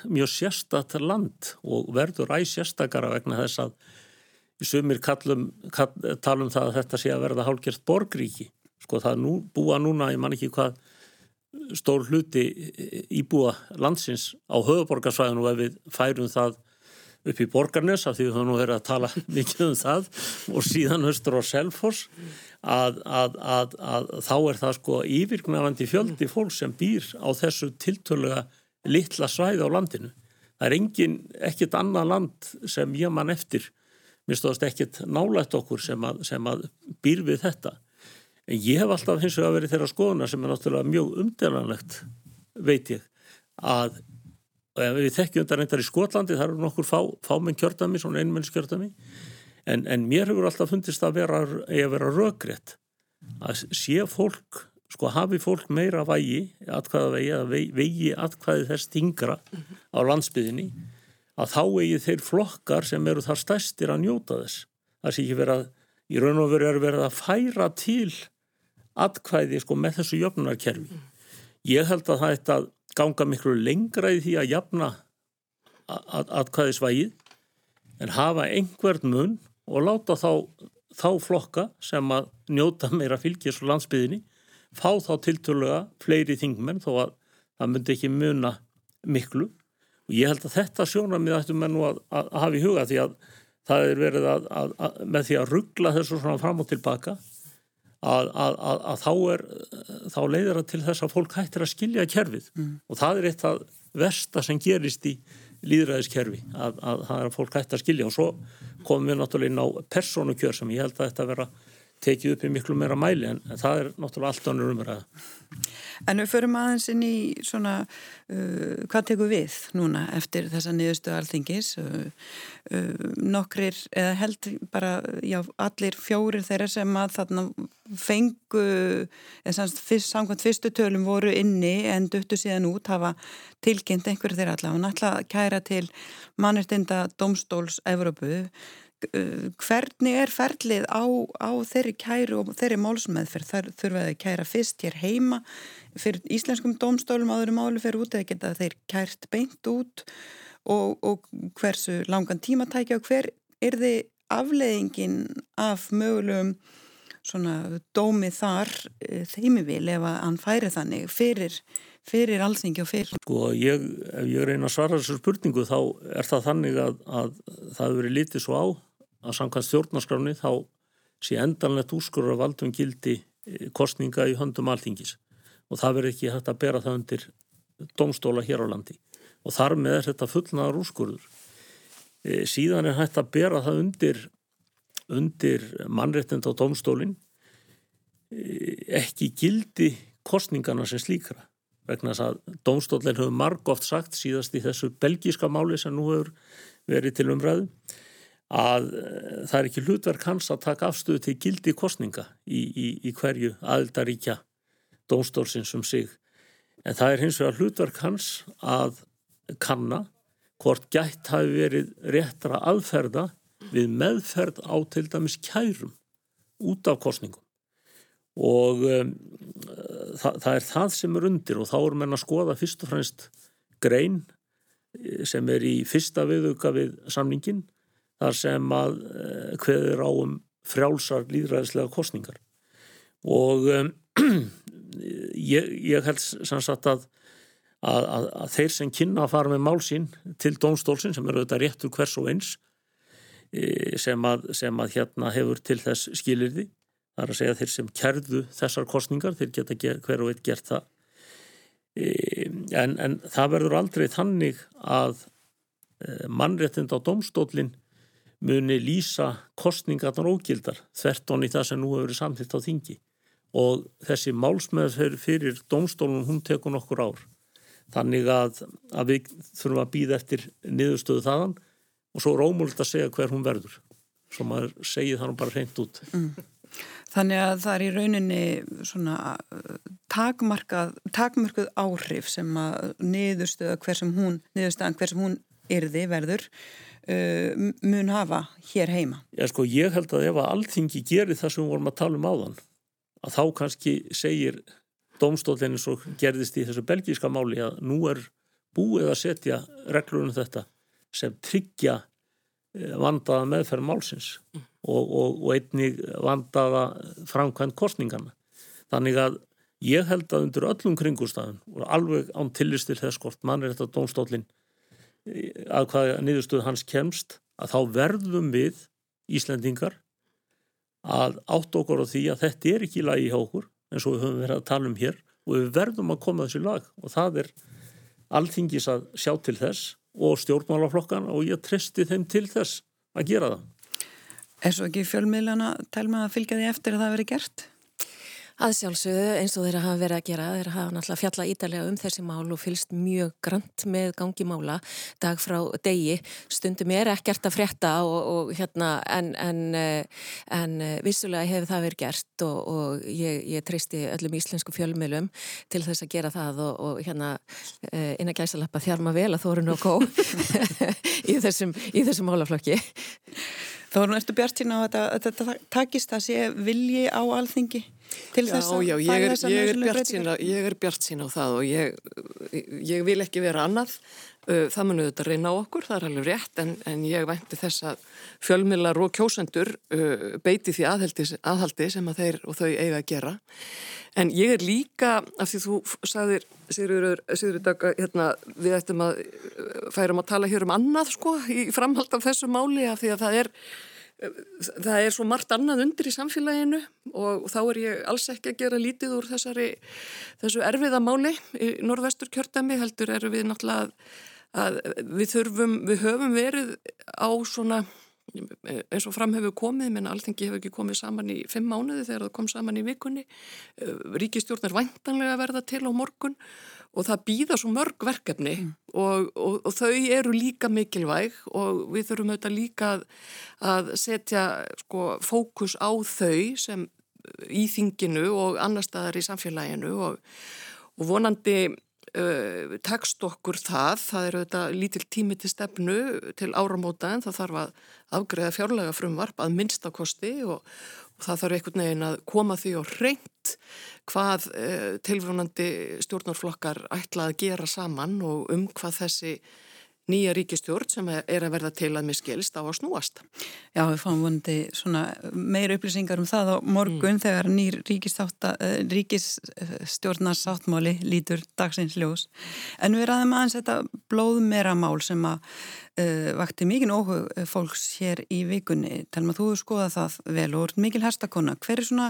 mjög sérstatt land og verður æg sérstakara vegna þess að sumir kallum, kall, talum það að þetta sé að verða hálgjert borgríki sko það nú, búa núna, ég man ekki hvað stór hluti íbúa landsins á höfuborgarsvæðinu og ef við færum það upp í borgarnes af því við höfum nú verið að tala mikið um það og síðan höstur á Selfors að, að, að, að þá er það sko yfirgnafandi fjöldi fólk sem býr á þessu tiltöluga litla svæði á landinu. Það er engin, ekkit annað land sem ég mann eftir mér stóðast ekkit nálægt okkur sem að, sem að býr við þetta. En ég hef alltaf hins vegar verið þeirra skoðuna sem er náttúrulega mjög umdelanlegt, veit ég, að við þekkjum þetta reyndar í Skotlandi, það eru nokkur fá, fámenn kjördami, svona einmennskjördami, en, en mér hefur alltaf fundist að vera, vera röggrétt, að sé fólk, sko hafi fólk meira vægi, atkvæða vegi, að vegi atkvæði þess tingra á landsbyðinni, að þá eigi þeir flokkar sem eru þar stæstir að njóta þess. Það sé ekki verið að, í raun og veru er verið að færa til atkvæði sko, með þessu jöfnunarkerfi. Ég held að það ætti að ganga miklu lengra í því að jafna atkvæðisvægið en hafa einhvern mun og láta þá, þá flokka sem að njóta meira fylgjus og landsbyðinni fá þá tiltöluga fleiri þingmenn þó að það myndi ekki muna miklu og ég held að þetta sjónamið ættum við nú að, að, að hafa í huga því að það er verið að, að með því að ruggla þessu svona fram og tilbaka að þá er þá leiðir það til þess að fólk hættir að skilja kerfið mm. og það er eitt af versta sem gerist í líðræðiskerfi að það er að fólk hættir að skilja og svo komum við náttúrulega inn á persónukjör sem ég held að þetta vera tekið upp í miklu meira mæli en, en það er náttúrulega allt annur umræða. En við förum aðeins inn í svona, uh, hvað tekur við núna eftir þessa niðurstu alþingis? Uh, uh, nokkrir, eða held bara, já, allir fjórir þeirra sem að þarna fengu, eða samkvæmt fyrst, samkvæmt fyrstu tölum voru inni en duttu síðan út hafa tilkynnt einhverju þeirra allavega. Ætla að kæra til mannirtinda domstóls Evrópu hvernig er ferlið á, á þeirri kæru og þeirri málsmeðferð? Þar þurfaði að kæra fyrst hér heima fyrir íslenskum domstólum áður máli fyrir út eða geta þeir kært beint út? Og, og hversu langan tíma tækja og hver? Er þið afleiðingin af mögulegum svona dómi þar eh, þeimi vil ef að hann færi þannig fyrir, fyrir allþingi og fyrir? Sko ég, ef ég reyna að svara þessu spurningu þá er það þannig að, að það hefur verið litið svo á að samkvæmt stjórnarskráni þá sé endanlegt úrskurur af valdum gildi eh, kostninga í höndum alþingis. Og það verður ekki hægt að bera það undir domstóla hér á landi. Og þar með er þetta fullnaðar úrskurður. E, síðan er hægt að bera það undir, undir mannréttind á domstólinn e, ekki gildi kostningarna sem slíkra. Vegna þess að domstólinn hefur marg oft sagt síðast í þessu belgíska máli sem nú hefur verið til umræðu að eh, það er ekki hlutverk hans að taka afstöðu til gildi kostninga í, í, í hverju aðildaríkja dómstólsins um sig. En það er hins vegar hlutverk hans að kanna hvort gætt hafi verið réttra aðferða við meðferð á til dæmis kærum út af kostningum. Og um, það, það er það sem er undir og þá er menn að skoða fyrst og fremst grein eh, sem er í fyrsta viðauka við samningin þar sem að hveður eh, á um frjálsar líðræðislega kostningar og um, ég, ég held sannsagt að, að, að, að þeir sem kynna að fara með málsín til dónstólsinn sem eru þetta réttur hvers og eins e, sem að, sem hérna hefur til þess skilirði það er að segja þeir sem kerðu þessar kostningar þeir geta ger, hver og einn gert það. E, en, en það verður aldrei þannig að e, mannréttind á dómstólinn muni lýsa kostningarnar ógildar þerton í það sem nú hefur verið samtitt á þingi. Og þessi málsmeður fyrir domstólunum hún tekur nokkur ár. Þannig að, að við þurfum að býða eftir niðurstöðu þaðan og svo er ómúlt að segja hver hún verður. Svo maður segið þannig bara hreint út. Mm. Þannig að það er í rauninni svona takmarkað, takmarkuð áhrif sem að niðurstöða hver sem hún niðurstöðan hver sem hún yrði verður uh, mun hafa hér heima? Já, sko, ég held að ef að allþingi gerir það sem við vorum að tala um áðan að þá kannski segir domstólinn svo gerðist í þessu belgíska máli að nú er búið að setja reglunum þetta sem tryggja eh, vandaða meðferð málsins og, og, og einnig vandaða framkvæmt kostningarna. Þannig að ég held að undir öllum kringustafun og alveg án tillistil þess skort mann er þetta domstólinn að hvaða niðurstöð hans kemst að þá verðum við Íslendingar að átt okkur á því að þetta er ekki lagi hjá okkur eins og við höfum verið að tala um hér og við verðum að koma þessu lag og það er allþingis að sjá til þess og stjórnmálaflokkan og ég tristi þeim til þess að gera það. Er svo ekki fjölmiðlana telma að fylgja því eftir að það veri gert? Að sjálfsögðu eins og þeirra hafa verið að gera, þeirra hafa náttúrulega fjalla ítalega um þessi mál og fylst mjög grant með gangi mála dag frá degi. Stundum er ekkert að frétta og, og hérna en, en, eh, en eh, vissulega hefur það verið gert og, og ég, ég treysti öllum íslensku fjölmjölum til þess að gera það og, hérna eh, inn að gæsa lappa þjarma vel að þórun og kó í þessum, þessum málaflokki. Þá erum við eftir bjart sína á að þetta takist að sé vilji á alþingi til þess að er, ég er bjart sína ég er bjart sína á það og ég, ég vil ekki vera annað. Það munu þetta reyna á okkur, það er alveg rétt en, en ég vænti þess að fjölmilar og kjósendur beiti því aðhaldi, aðhaldi sem að þeir og þau eiga að gera. En ég er líka, af því þú sagðir Sigurður Daga, hérna, við ættum að færum að tala hér um annað sko í framhald af þessu máli af því að það er það er svo margt annað undir í samfélaginu og þá er ég alls ekki að gera lítið úr þessari, þessu erfiða máli í norðvestur kjördami heldur eru við náttúrulega að, við þurfum, við höfum verið á svona eins og fram hefur komið, menn alltingi hefur ekki komið saman í fimm mánuði þegar það kom saman í vikunni. Ríkistjórn er væntanlega að verða til á morgun og það býða svo mörg verkefni mm. og, og, og þau eru líka mikilvæg og við þurfum auðvitað líka að, að setja sko, fókus á þau sem í þinginu og annar staðar í samfélaginu og, og vonandi uh, tekst okkur það, það eru auðvitað lítil tími til stefnu til áramóta en það þarf að afgreða fjárlega frumvarp að minnstakosti og það þarf einhvern veginn að koma því á reynd hvað eh, tilvonandi stjórnarflokkar ætla að gera saman og um hvað þessi nýja ríkistjórn sem er að verða til að miskilst á að snúast. Já, við fáum vonandi meir upplýsingar um það á morgun mm. þegar nýr eh, ríkistjórnarsáttmáli lítur dagsins ljós. En við ræðum aðeins þetta blóð meira mál sem að uh, vakti mikið óhug fólks hér í vikunni. Telma, þú skoðað það vel og mikil herstakonna. Hver er svona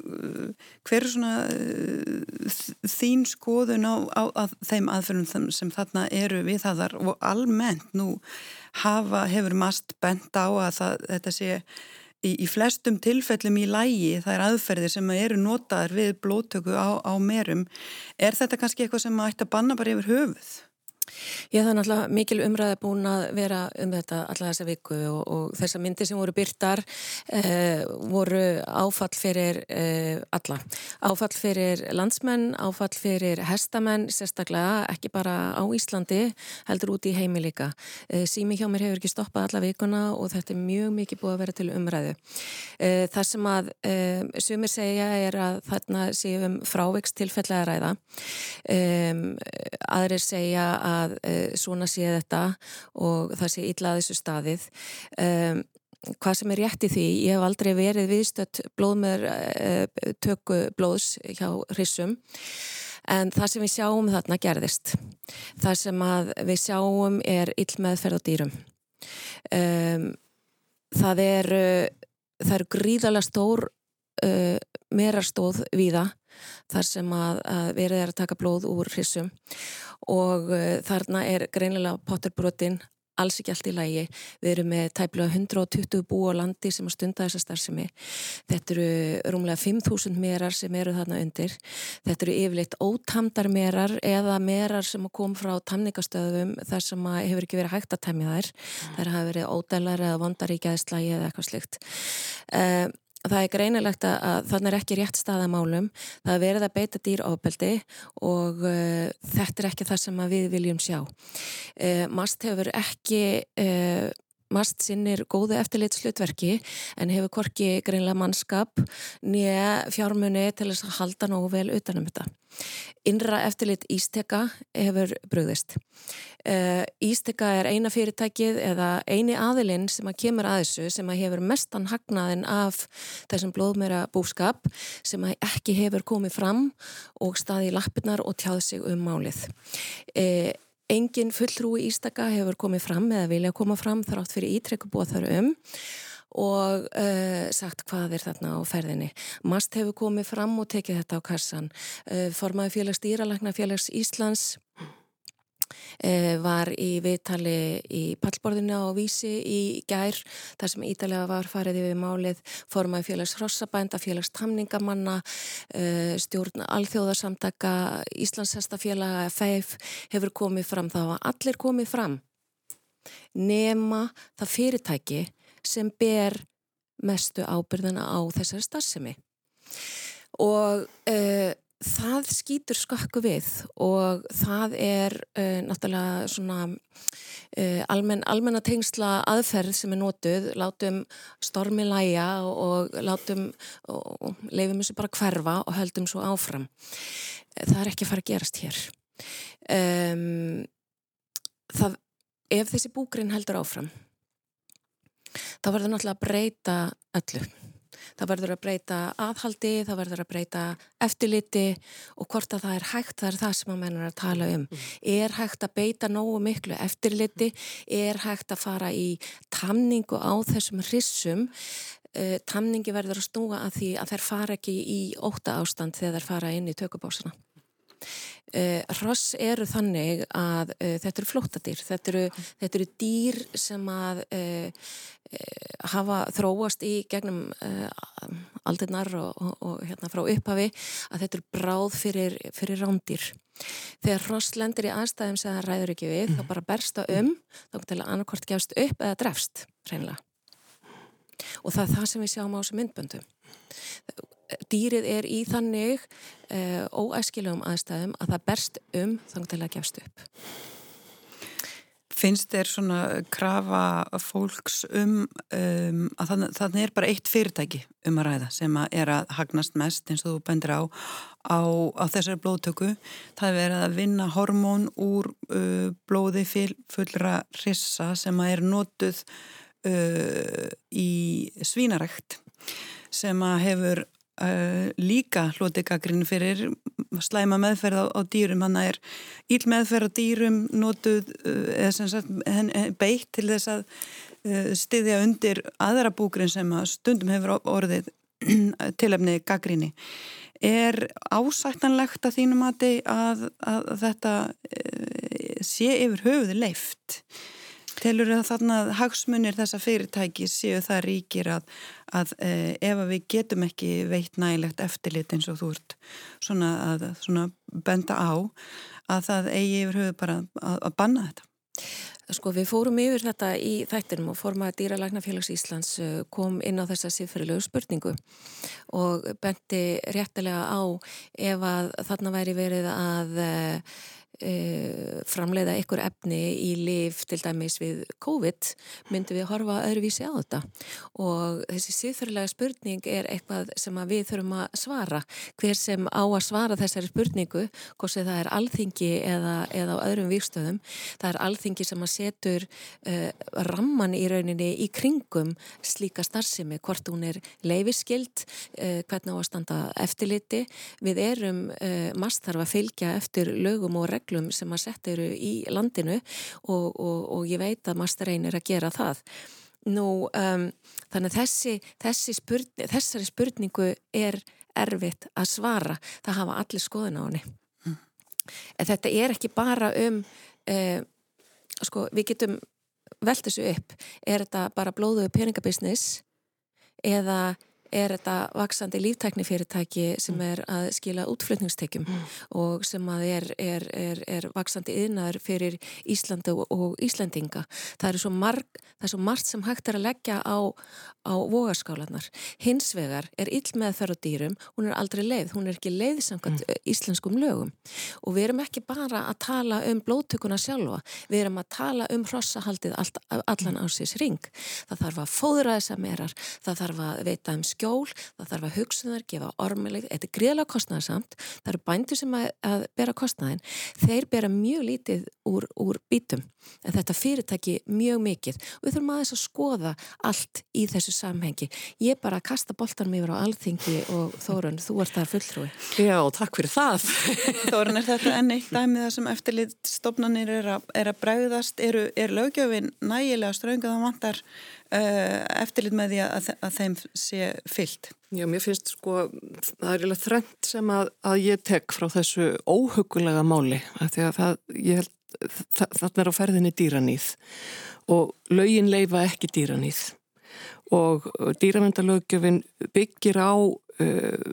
hver er svona uh, þín skoðun á, á, á þeim aðferðum sem þarna eru við þaðar og almennt nú hafa, hefur mast bent á að það, þetta sé í, í flestum tilfellum í lægi það er aðferðir sem eru notaðar við blóttöku á, á merum. Er þetta kannski eitthvað sem ætti að banna bara yfir höfuð? Ég það er náttúrulega mikil umræði búin að vera um þetta alla þessa viku og, og þessa myndi sem voru byrtar eh, voru áfall fyrir eh, alla. Áfall fyrir landsmenn, áfall fyrir hestamenn, sérstaklega ekki bara á Íslandi, heldur út í heimi líka. Eh, Sími hjá mér hefur ekki stoppað alla vikuna og þetta er mjög mikið búið að vera til umræðu. Eh, það sem að eh, sumir segja er að þarna séum frávegst tilfellega ræða. Eh, aðrir segja að að uh, svona sé þetta og það sé illa að þessu staðið. Um, hvað sem er rétt í því, ég hef aldrei verið viðstött blóðmör uh, tökku blóðs hjá hrissum en það sem við sjáum þarna gerðist. Það sem við sjáum er ill meðferð á dýrum. Um, það eru er gríðalega stór uh, merastóð víða þar sem að, að verið er að taka blóð úr hrissum og uh, þarna er greinilega potterbrotin alls ekki allt í lægi. Við erum með tæplega 120 bú á landi sem að stunda þessa starfsemi. Þetta eru rúmlega 5.000 merar sem eru þarna undir. Þetta eru yfirleitt ótamdar merar eða merar sem kom frá tamningastöðum þar sem hefur ekki verið hægt að temja þær. Þær hafa verið ódælar eða vondar í gæðslægi eða eitthvað slikt. Það er greinilegt að þannig er ekki rétt staðamálum, það er verið að beita dýr ábeldi og uh, þetta er ekki það sem við viljum sjá. Uh, MAST hefur ekki uh, Mast sinnir góðu eftirlit slutverki en hefur korki greinlega mannskap nýja fjármunni til þess að halda nógu vel utanum þetta. Innra eftirlit Ísteka hefur brugðist. Uh, Ísteka er eina fyrirtækið eða eini aðilinn sem að kemur að þessu sem að hefur mestan hagnaðin af þessum blóðmera búskap sem að ekki hefur komið fram og staði í lappirnar og tjáð sig um málið. Engin fullrúi ístaka hefur komið fram eða vilja koma fram þrátt fyrir ítrekkubóð þar um og uh, sagt hvað er þarna á ferðinni. Mast hefur komið fram og tekið þetta á kassan. Uh, formaði félags dýralagna félags Íslands Eh, var í viðtali í pallborðinu á Vísi í gær þar sem ítalega var farið yfir málið formaði félags Hrossabænda, félags Tamningamanna, eh, stjórn Alþjóðarsamtaka, Íslandshestafélaga FEIF hefur komið fram. Þá að allir komið fram nema það fyrirtæki sem ber mestu ábyrðina á þessari starfsemi. Og uh, það skýtur skakku við og það er uh, náttúrulega svona uh, almenn, almenna tengsla aðferð sem er nótuð, látum stormi læja og, og látum og leifum þessu bara hverfa og höldum svo áfram. Það er ekki að fara að gerast hér. Um, það, ef þessi búgrinn heldur áfram þá verður náttúrulega að breyta öllu það verður að breyta aðhaldi, það verður að breyta eftirliti og hvort að það er hægt, það er það sem að mennur að tala um. Mm. Er hægt að beita nógu miklu eftirliti, er hægt að fara í tamningu á þessum hrissum, uh, tamningi verður að snúa að því að þær fara ekki í óta ástand þegar þær fara inn í tökubásana. Uh, hross eru þannig að uh, þetta eru flóttadýr, þetta eru, þetta eru dýr sem að uh, hafa þróast í gegnum aldirnar og, og, og hérna frá upphafi að þetta eru bráð fyrir, fyrir rándýr. Þegar hross lendir í aðstæðum sem það ræður ekki við, þá bara bersta um, þá til að annarkort gefst upp eða drefst, reynilega. Og það er það sem við sjáum á þessu myndböndum dýrið er í þannig uh, óæskilegum aðstæðum að það berst um þannig til að gefst upp. Finnst þér svona krafa fólks um, um að þannig, þannig er bara eitt fyrirtæki um að ræða sem að er að hagnast mest eins og þú bendir á á, á þessari blóðtöku. Það er að vinna hormón úr uh, blóði fullra rissa sem að er notuð uh, í svínarækt sem að hefur Uh, líka hloti gaggrinn fyrir slæma meðferð á, á dýrum hann er íl meðferð á dýrum notuð uh, sagt, beitt til þess að uh, styðja undir aðra búgrinn sem að stundum hefur orðið tilefni gaggríni. Er ásættanlegt að þínum að, að, að þetta sé yfir höfuði leift? Telur það þarna hagsmunir þessa fyrirtæki séu það ríkir að, að e, ef við getum ekki veitt nægilegt eftirlit eins og þú ert svona að svona benda á að það eigi yfir höfu bara að, að banna þetta? Sko við fórum yfir þetta í þættinum og formaði Dýralæknafélags Íslands eh, kom inn á þessa síðferðilegu spurningu og benti réttilega á ef að þarna væri verið að uh, framleiða ykkur efni í liv til dæmis við COVID myndum við horfa öðruvísi á þetta. Og þessi síðferðilega spurning er eitthvað sem við þurfum að svara. Hver sem á að svara þessari spurningu hvort sem það er alþingi eða, eða á öðrum vikstöðum það er alþingi sem að setur uh, ramman í rauninni í kringum slíka starfsemi hvort hún er leifiskild uh, hvernig á að standa eftirliti. Við erum mast þarf að fylgja eftir lögum og reglum reglum sem að setja eru í landinu og, og, og ég veit að master reynir að gera það. Nú, um, þannig að þessi, þessi spurning, þessari spurningu er erfitt að svara. Það hafa allir skoðun á henni. Mm. Þetta er ekki bara um, uh, sko, við getum velt þessu upp. Er þetta bara blóðuðu peningabisnis eða er þetta vaksandi líftæknifyrirtæki sem mm. er að skila útflutningstekjum mm. og sem að er, er, er, er vaksandi yðnaður fyrir Íslanda og, Íslandinga. Það er svo, marg, það er svo margt sem hægt er að leggja á, á vogaskálanar. Hins vegar er ill meðferð á dýrum, hún er aldrei leið, hún er ekki leiðsamkvæmt mm. íslenskum lögum og við erum ekki bara að tala um blóttökuna sjálfa, við erum að tala um hrossahaldið allan ásins ring. Það þarf að fóðra þessa merar, það þarf að veita um skjóð skjól, það þarf að hugsa um þar, gefa ormileg, þetta er gríðlega kostnæðarsamt, það eru bændur sem að, að bera kostnæðin, þeir bera mjög lítið úr, úr bítum, en þetta fyrirtæki mjög mikið við þurfum aðeins að skoða allt í þessu samhengi. Ég bara kasta boltanum yfir á alþingi og Þórun, þú ert þar fulltrúi. Já, takk fyrir það. Þórun, er þetta enn eitt dæmið það sem eftirlit stofnanir er að, er að bregðast, eru, er lögjöfin nægilega ströngað á vantar eftirlit með því að, að þeim sé fyllt? Já, mér finnst sko, það er eiginlega þrengt sem að, að ég tek frá þessu óhugulega máli, því að það, ég held, það, það er á ferðinni dýranýð og lögin leifa ekki dýranýð og dýravendalögjöfin byggir á uh,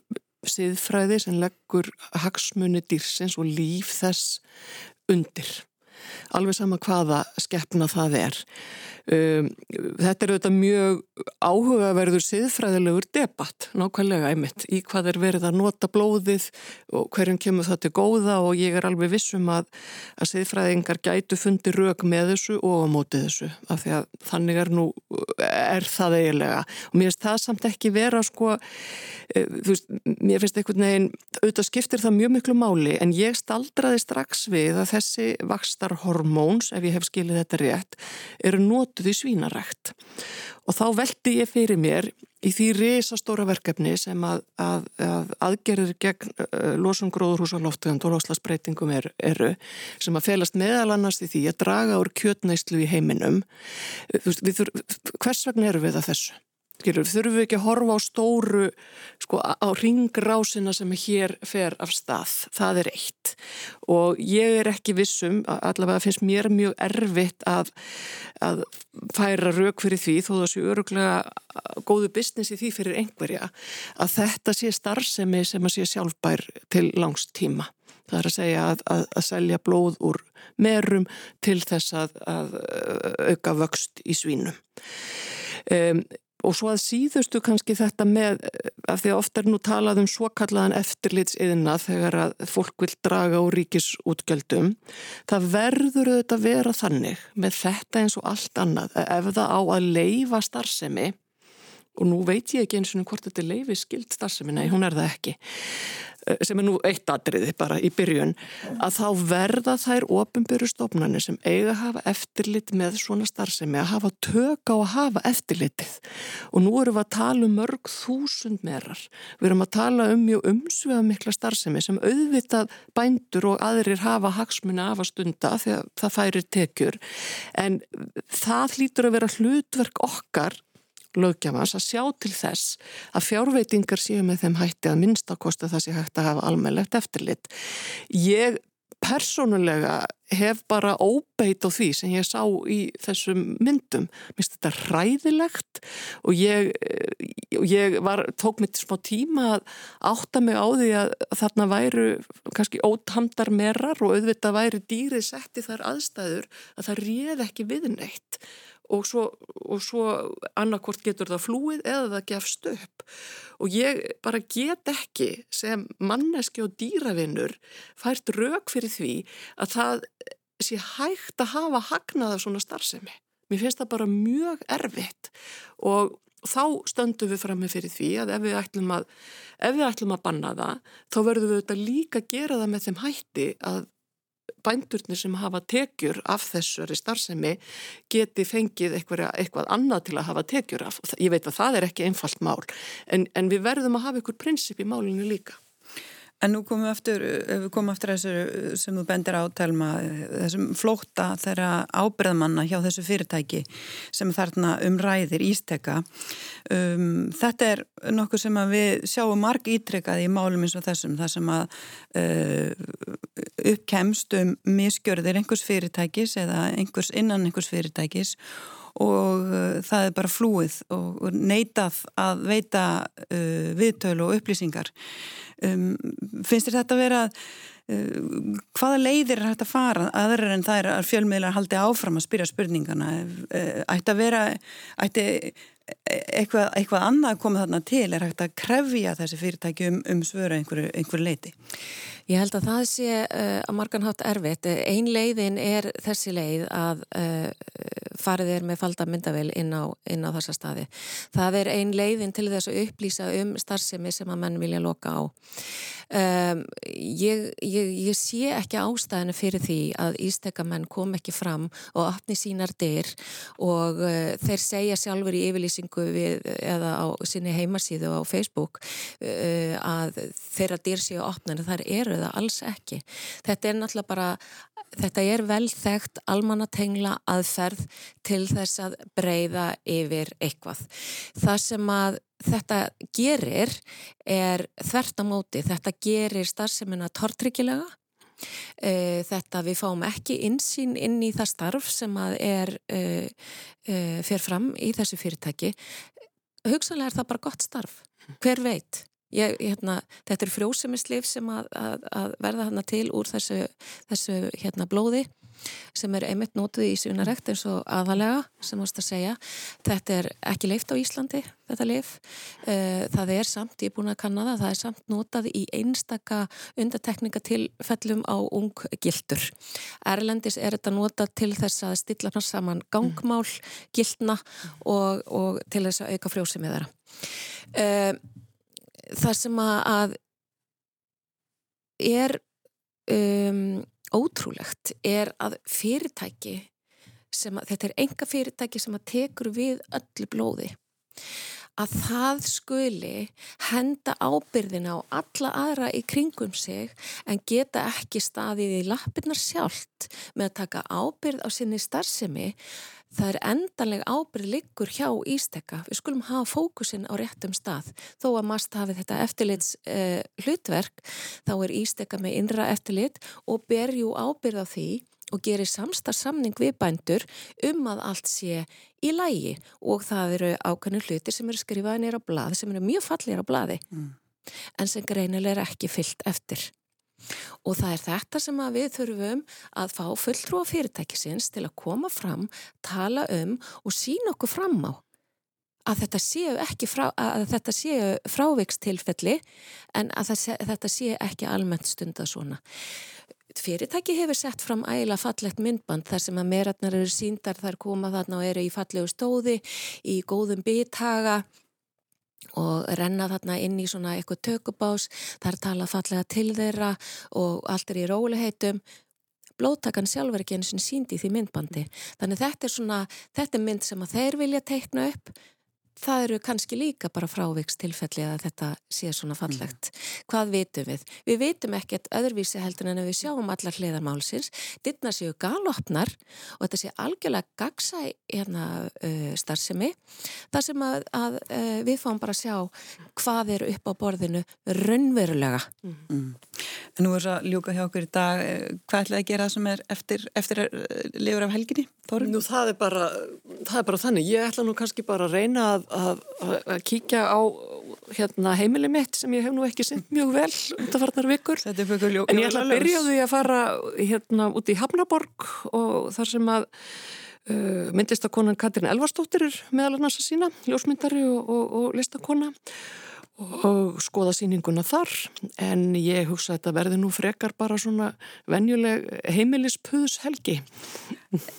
siðfræði sem leggur hagsmunni dýrsins og líf þess undir alveg sama hvaða skeppna það er. Um, þetta er auðvitað mjög áhugaverður siðfræðilegur debatt, nákvæmlega einmitt, í hvað er verið að nota blóðið og hverjum kemur það til góða og ég er alveg vissum að, að siðfræðingar gætu fundi rauk með þessu og á móti þessu, af því að þannig er nú, er það eiginlega. Og mér finnst það samt ekki vera sko, e, þú veist, mér finnst einhvern veginn, auðvitað skiptir það mjög miklu máli en ég staldraði strax við að þessi vakstarhormóns, ef ég hef skilið þetta rétt, eru nót notuð í svínarækt og þá veldi ég fyrir mér í því risastóra verkefni sem að, að, að aðgerðir gegn uh, losum gróðurhús og loslasbreytingum er, eru sem að felast meðal annars í því að draga úr kjötnæslu í heiminum. Við, hvers vegna eru við að þessu? Skilur, þurfum við ekki að horfa á stóru, sko, á ringrásina sem hér fer af stað. Það er eitt. Og ég er ekki vissum, allavega finnst mér mjög erfitt að, að færa rauk fyrir því, þó sé öruglega góðu business í því fyrir einhverja, að þetta sé starfsemi sem að sé sjálfbær til langs tíma. Það er að segja að, að, að selja blóð úr merum til þess að auka vöxt í svínum. Um, Og svo að síðustu kannski þetta með, af því að ofta er nú talað um svokallaðan eftirlitsiðina þegar að fólk vil draga úr ríkisútgjöldum, það verður auðvitað að vera þannig með þetta eins og allt annað, ef það á að leifa starfsemi, og nú veit ég ekki eins og hvort þetta er leifi skild starfsemi, nei hún er það ekki, Eh, sem er nú eitt atriði bara í byrjun, að þá verða þær ofinbyrju stofnarnir sem eiga að hafa eftirlit með svona starfsemi að hafa tök á að hafa eftirlitið. Og nú erum við að tala um mörg þúsund merar, við erum að tala um mjög umsveða mikla starfsemi sem auðvitað bændur og aðrir hafa hagsmunni af að stunda að það færir tekjur. En það hlýtur að vera hlutverk okkar lögjafans að sjá til þess að fjárveitingar séu með þeim hætti að minnstakosta það sé hægt að hafa almennlegt eftirlit. Ég persónulega hef bara óbeit á því sem ég sá í þessum myndum. Mér finnst þetta ræðilegt og ég, ég var, tók mitt smá tíma að átta mig á því að þarna væru kannski ótamdar merar og auðvitað væri dýrið sett í þar aðstæður að það réð ekki við neitt og svo, svo annarkort getur það flúið eða það gefst upp og ég bara get ekki sem manneski og dýravinnur fært rauk fyrir því að það sé hægt að hafa hagnaða svona starfsemi. Mér finnst það bara mjög erfitt og þá stöndum við fram með fyrir því að ef við ætlum að, við ætlum að banna það þá verðum við auðvitað líka að gera það með þeim hætti að bændurnir sem hafa tekjur af þessari starfsemi geti fengið eitthvað, eitthvað annað til að hafa tekjur af. Ég veit að það er ekki einfalt mál en, en við verðum að hafa ykkur prinsip í málinu líka. En nú komum við aftur, við komum aftur þessu sem þú bendir á telma, þessum flóta þeirra ábyrðamanna hjá þessu fyrirtæki sem þarna umræðir ísteka. Um, þetta er nokkuð sem við sjáum marg ítrykkað í málum eins og þessum, það sem að uh, uppkemst um miskjörðir einhvers fyrirtækis eða einhvers innan einhvers fyrirtækis og uh, það er bara flúið og neitað að veita uh, viðtölu og upplýsingar. Um, finnst þér þetta að vera, uh, hvaða leiðir er hægt að fara aðra en það er að fjölmiðlar haldi áfram að spyrja spurningana? Uh, ætti að vera, ætti eitthvað, eitthvað annað að koma þarna til, er hægt að krefja þessi fyrirtæki um, um svöru einhverju, einhverju leiti? Ég held að það sé uh, að marganhátt erfitt. Ein leiðin er þessi leið að uh, farið er með falda myndavel inn á, inn á þessa staði. Það er ein leiðin til þess að upplýsa um starfsemi sem að menn vilja loka á. Um, ég, ég, ég sé ekki ástæðinu fyrir því að ístekamenn kom ekki fram og opni sínar dyr og uh, þeir segja sjálfur í yfirlýsingu við, eða á sinni heimasíðu á Facebook að þeirra dyr séu opnani, þar eru það alls ekki. Þetta er náttúrulega bara, þetta er velþægt almannatengla aðferð til þess að breyða yfir eitthvað. Það sem að þetta gerir er þvert á móti, þetta gerir starfseminna tortryggilega e, þetta við fáum ekki insýn inn í það starf sem að er e, e, fyrir fram í þessu fyrirtæki hugsanlega er það bara gott starf hver veit Ég, hérna, þetta er frjósemislif sem að, að, að verða hana til úr þessu, þessu hérna, blóði sem er einmitt nótuð í sunarekt eins og aðalega sem ást að segja. Þetta er ekki leift á Íslandi þetta leif, eh, það er samt ég er búin að kanna það, það er samt notað í einstaka undatekninga til fellum á ung gildur. Erlendis er þetta notað til þess að stilla saman gangmál gildna og, og til þess að auka frjósið með þeirra það sem að er um ótrúlegt er að fyrirtæki að, þetta er enga fyrirtæki sem að tekur við öllu blóði að það skuli henda ábyrðina á alla aðra í kringum sig en geta ekki staðið í lappirnar sjálft með að taka ábyrð á sinni starfsemi það er endanleg ábyrð liggur hjá Ístekka. Við skulum hafa fókusin á réttum stað. Þó að mast hafi þetta eftirlits uh, hlutverk þá er Ístekka með innra eftirlit og berju ábyrð á því og gerir samstarfsamning við bændur um að allt sé í lægi og það eru ákveðinu hluti sem eru skrifaði nýra á bladi sem eru mjög fallir á bladi mm. en sem greinilega er ekki fyllt eftir. Og það er þetta sem við þurfum að fá fulltrú á fyrirtækisins til að koma fram, tala um og sína okkur fram á að þetta séu frá, að þetta séu frávikstilfelli en að þetta séu ekki almennt stunda svona. Fyrirtæki hefur sett fram ægila fallegt myndband þar sem að meratnar eru síndar, þar koma þarna og eru í fallegu stóði, í góðum bithaga og renna þarna inn í svona eitthvað tökubás, þar tala fallega til þeirra og allt er í róliheitum blóttakan sjálf er ekki eins og síndi því myndbandi. Þannig þetta er svona, þetta er mynd sem að þeir vilja teikna upp það eru kannski líka bara frávikstilfelli að þetta sé svona fallegt. Hvað vitum við? Við vitum ekkert öðruvísi heldur en að við sjáum allar hliðarmálsins, dittna séu galopnar og þetta sé algjörlega gagsa hérna uh, starfsemi, þar sem að, að uh, við fáum bara að sjá hvað eru upp á borðinu raunverulega. Mm. Nú er það að ljúka hjá okkur í dag, hvað ætlaði að gera það sem er eftir, eftir lifur af helginni? Þorun? Nú það er, bara, það er bara þannig, ég ætla nú kannski bara að reyna að, að, að kíkja á hérna, heimili mitt sem ég hef nú ekki synd mjög vel undanfarnar vikur en ég ætla að byrja því að fara hérna út í Hafnaborg og þar sem að uh, myndlistakonan Katrin Elvarstóttir er meðal annars að sína, ljósmyndari og, og, og listakona og skoða síninguna þar. En ég hugsa að þetta verði nú frekar bara svona venjuleg heimilispuðs helgi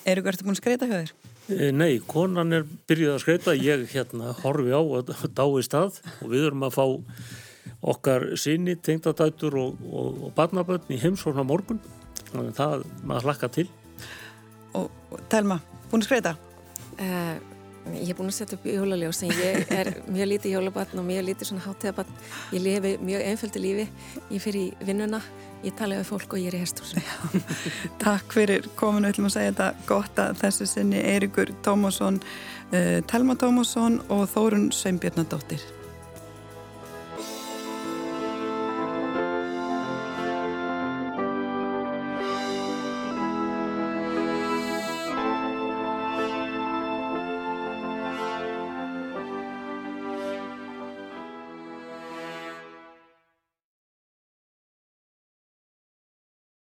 Er ykkur eftir búin að skreita hjá þér? Eh, nei, konan er byrjuð að skreita ég hérna horfi á að dái stað. Og við erum að fá okkar sinni, tengdadætur og, og, og barnaböldn í heimsórna morgun. Þannig að það maður hlakka til. Og Telma, búin að skreita? Uh, Ég er búin að setja upp jólaljós en ég er mjög lítið jólabann og mjög lítið svona hátíðabann. Ég lifi mjög einföldu lífi. Ég fyrir í vinnuna, ég tala um fólk og ég er í herstúsum. Takk fyrir kominu, við ætlum að segja þetta gott að þessu sinni Eirikur Tómasson, uh, Telma Tómasson og Þórun Sveinbjörnadóttir.